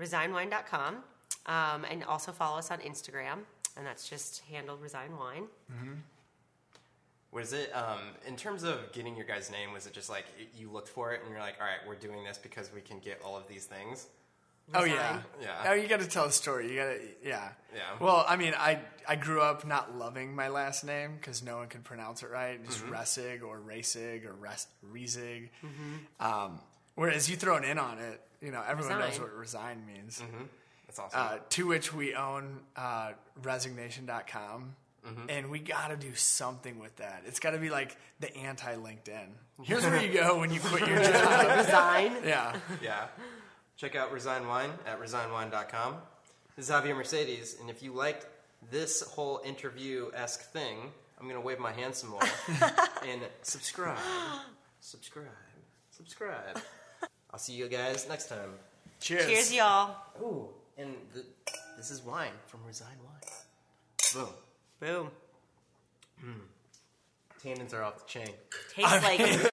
resignwine.com um, and also follow us on Instagram and that's just handle resign wine. Was it um, in terms of getting your guy's name? Was it just like you looked for it and you're like, all right, we're doing this because we can get all of these things? Oh yeah, Yeah. Oh, you got to tell a story. You got to, yeah. Yeah. Well, I mean, I I grew up not loving my last name because no one could pronounce it right. Just Mm-hmm. Resig or Racig or Res, Rezig. Um, whereas you throw an in on it, you know, everyone knows what resign means. That's awesome. Uh, to which we own uh, resignation.com. Mm-hmm. And we got to do something with that. It's got to be like the anti LinkedIn. Here's where you go when you quit your job. Resign. Yeah. yeah. Check out Resign Wine at resignwine.com. This is Javier Mercedes, and if you liked this whole interview esque thing, I'm going to wave my hand some more and subscribe. Subscribe. Subscribe. I'll see you guys next time. Cheers. Cheers, y'all. Ooh, and the, this is wine from Resign Wine. Boom. Boom. Hmm. Tannins are off the chain. Tastes like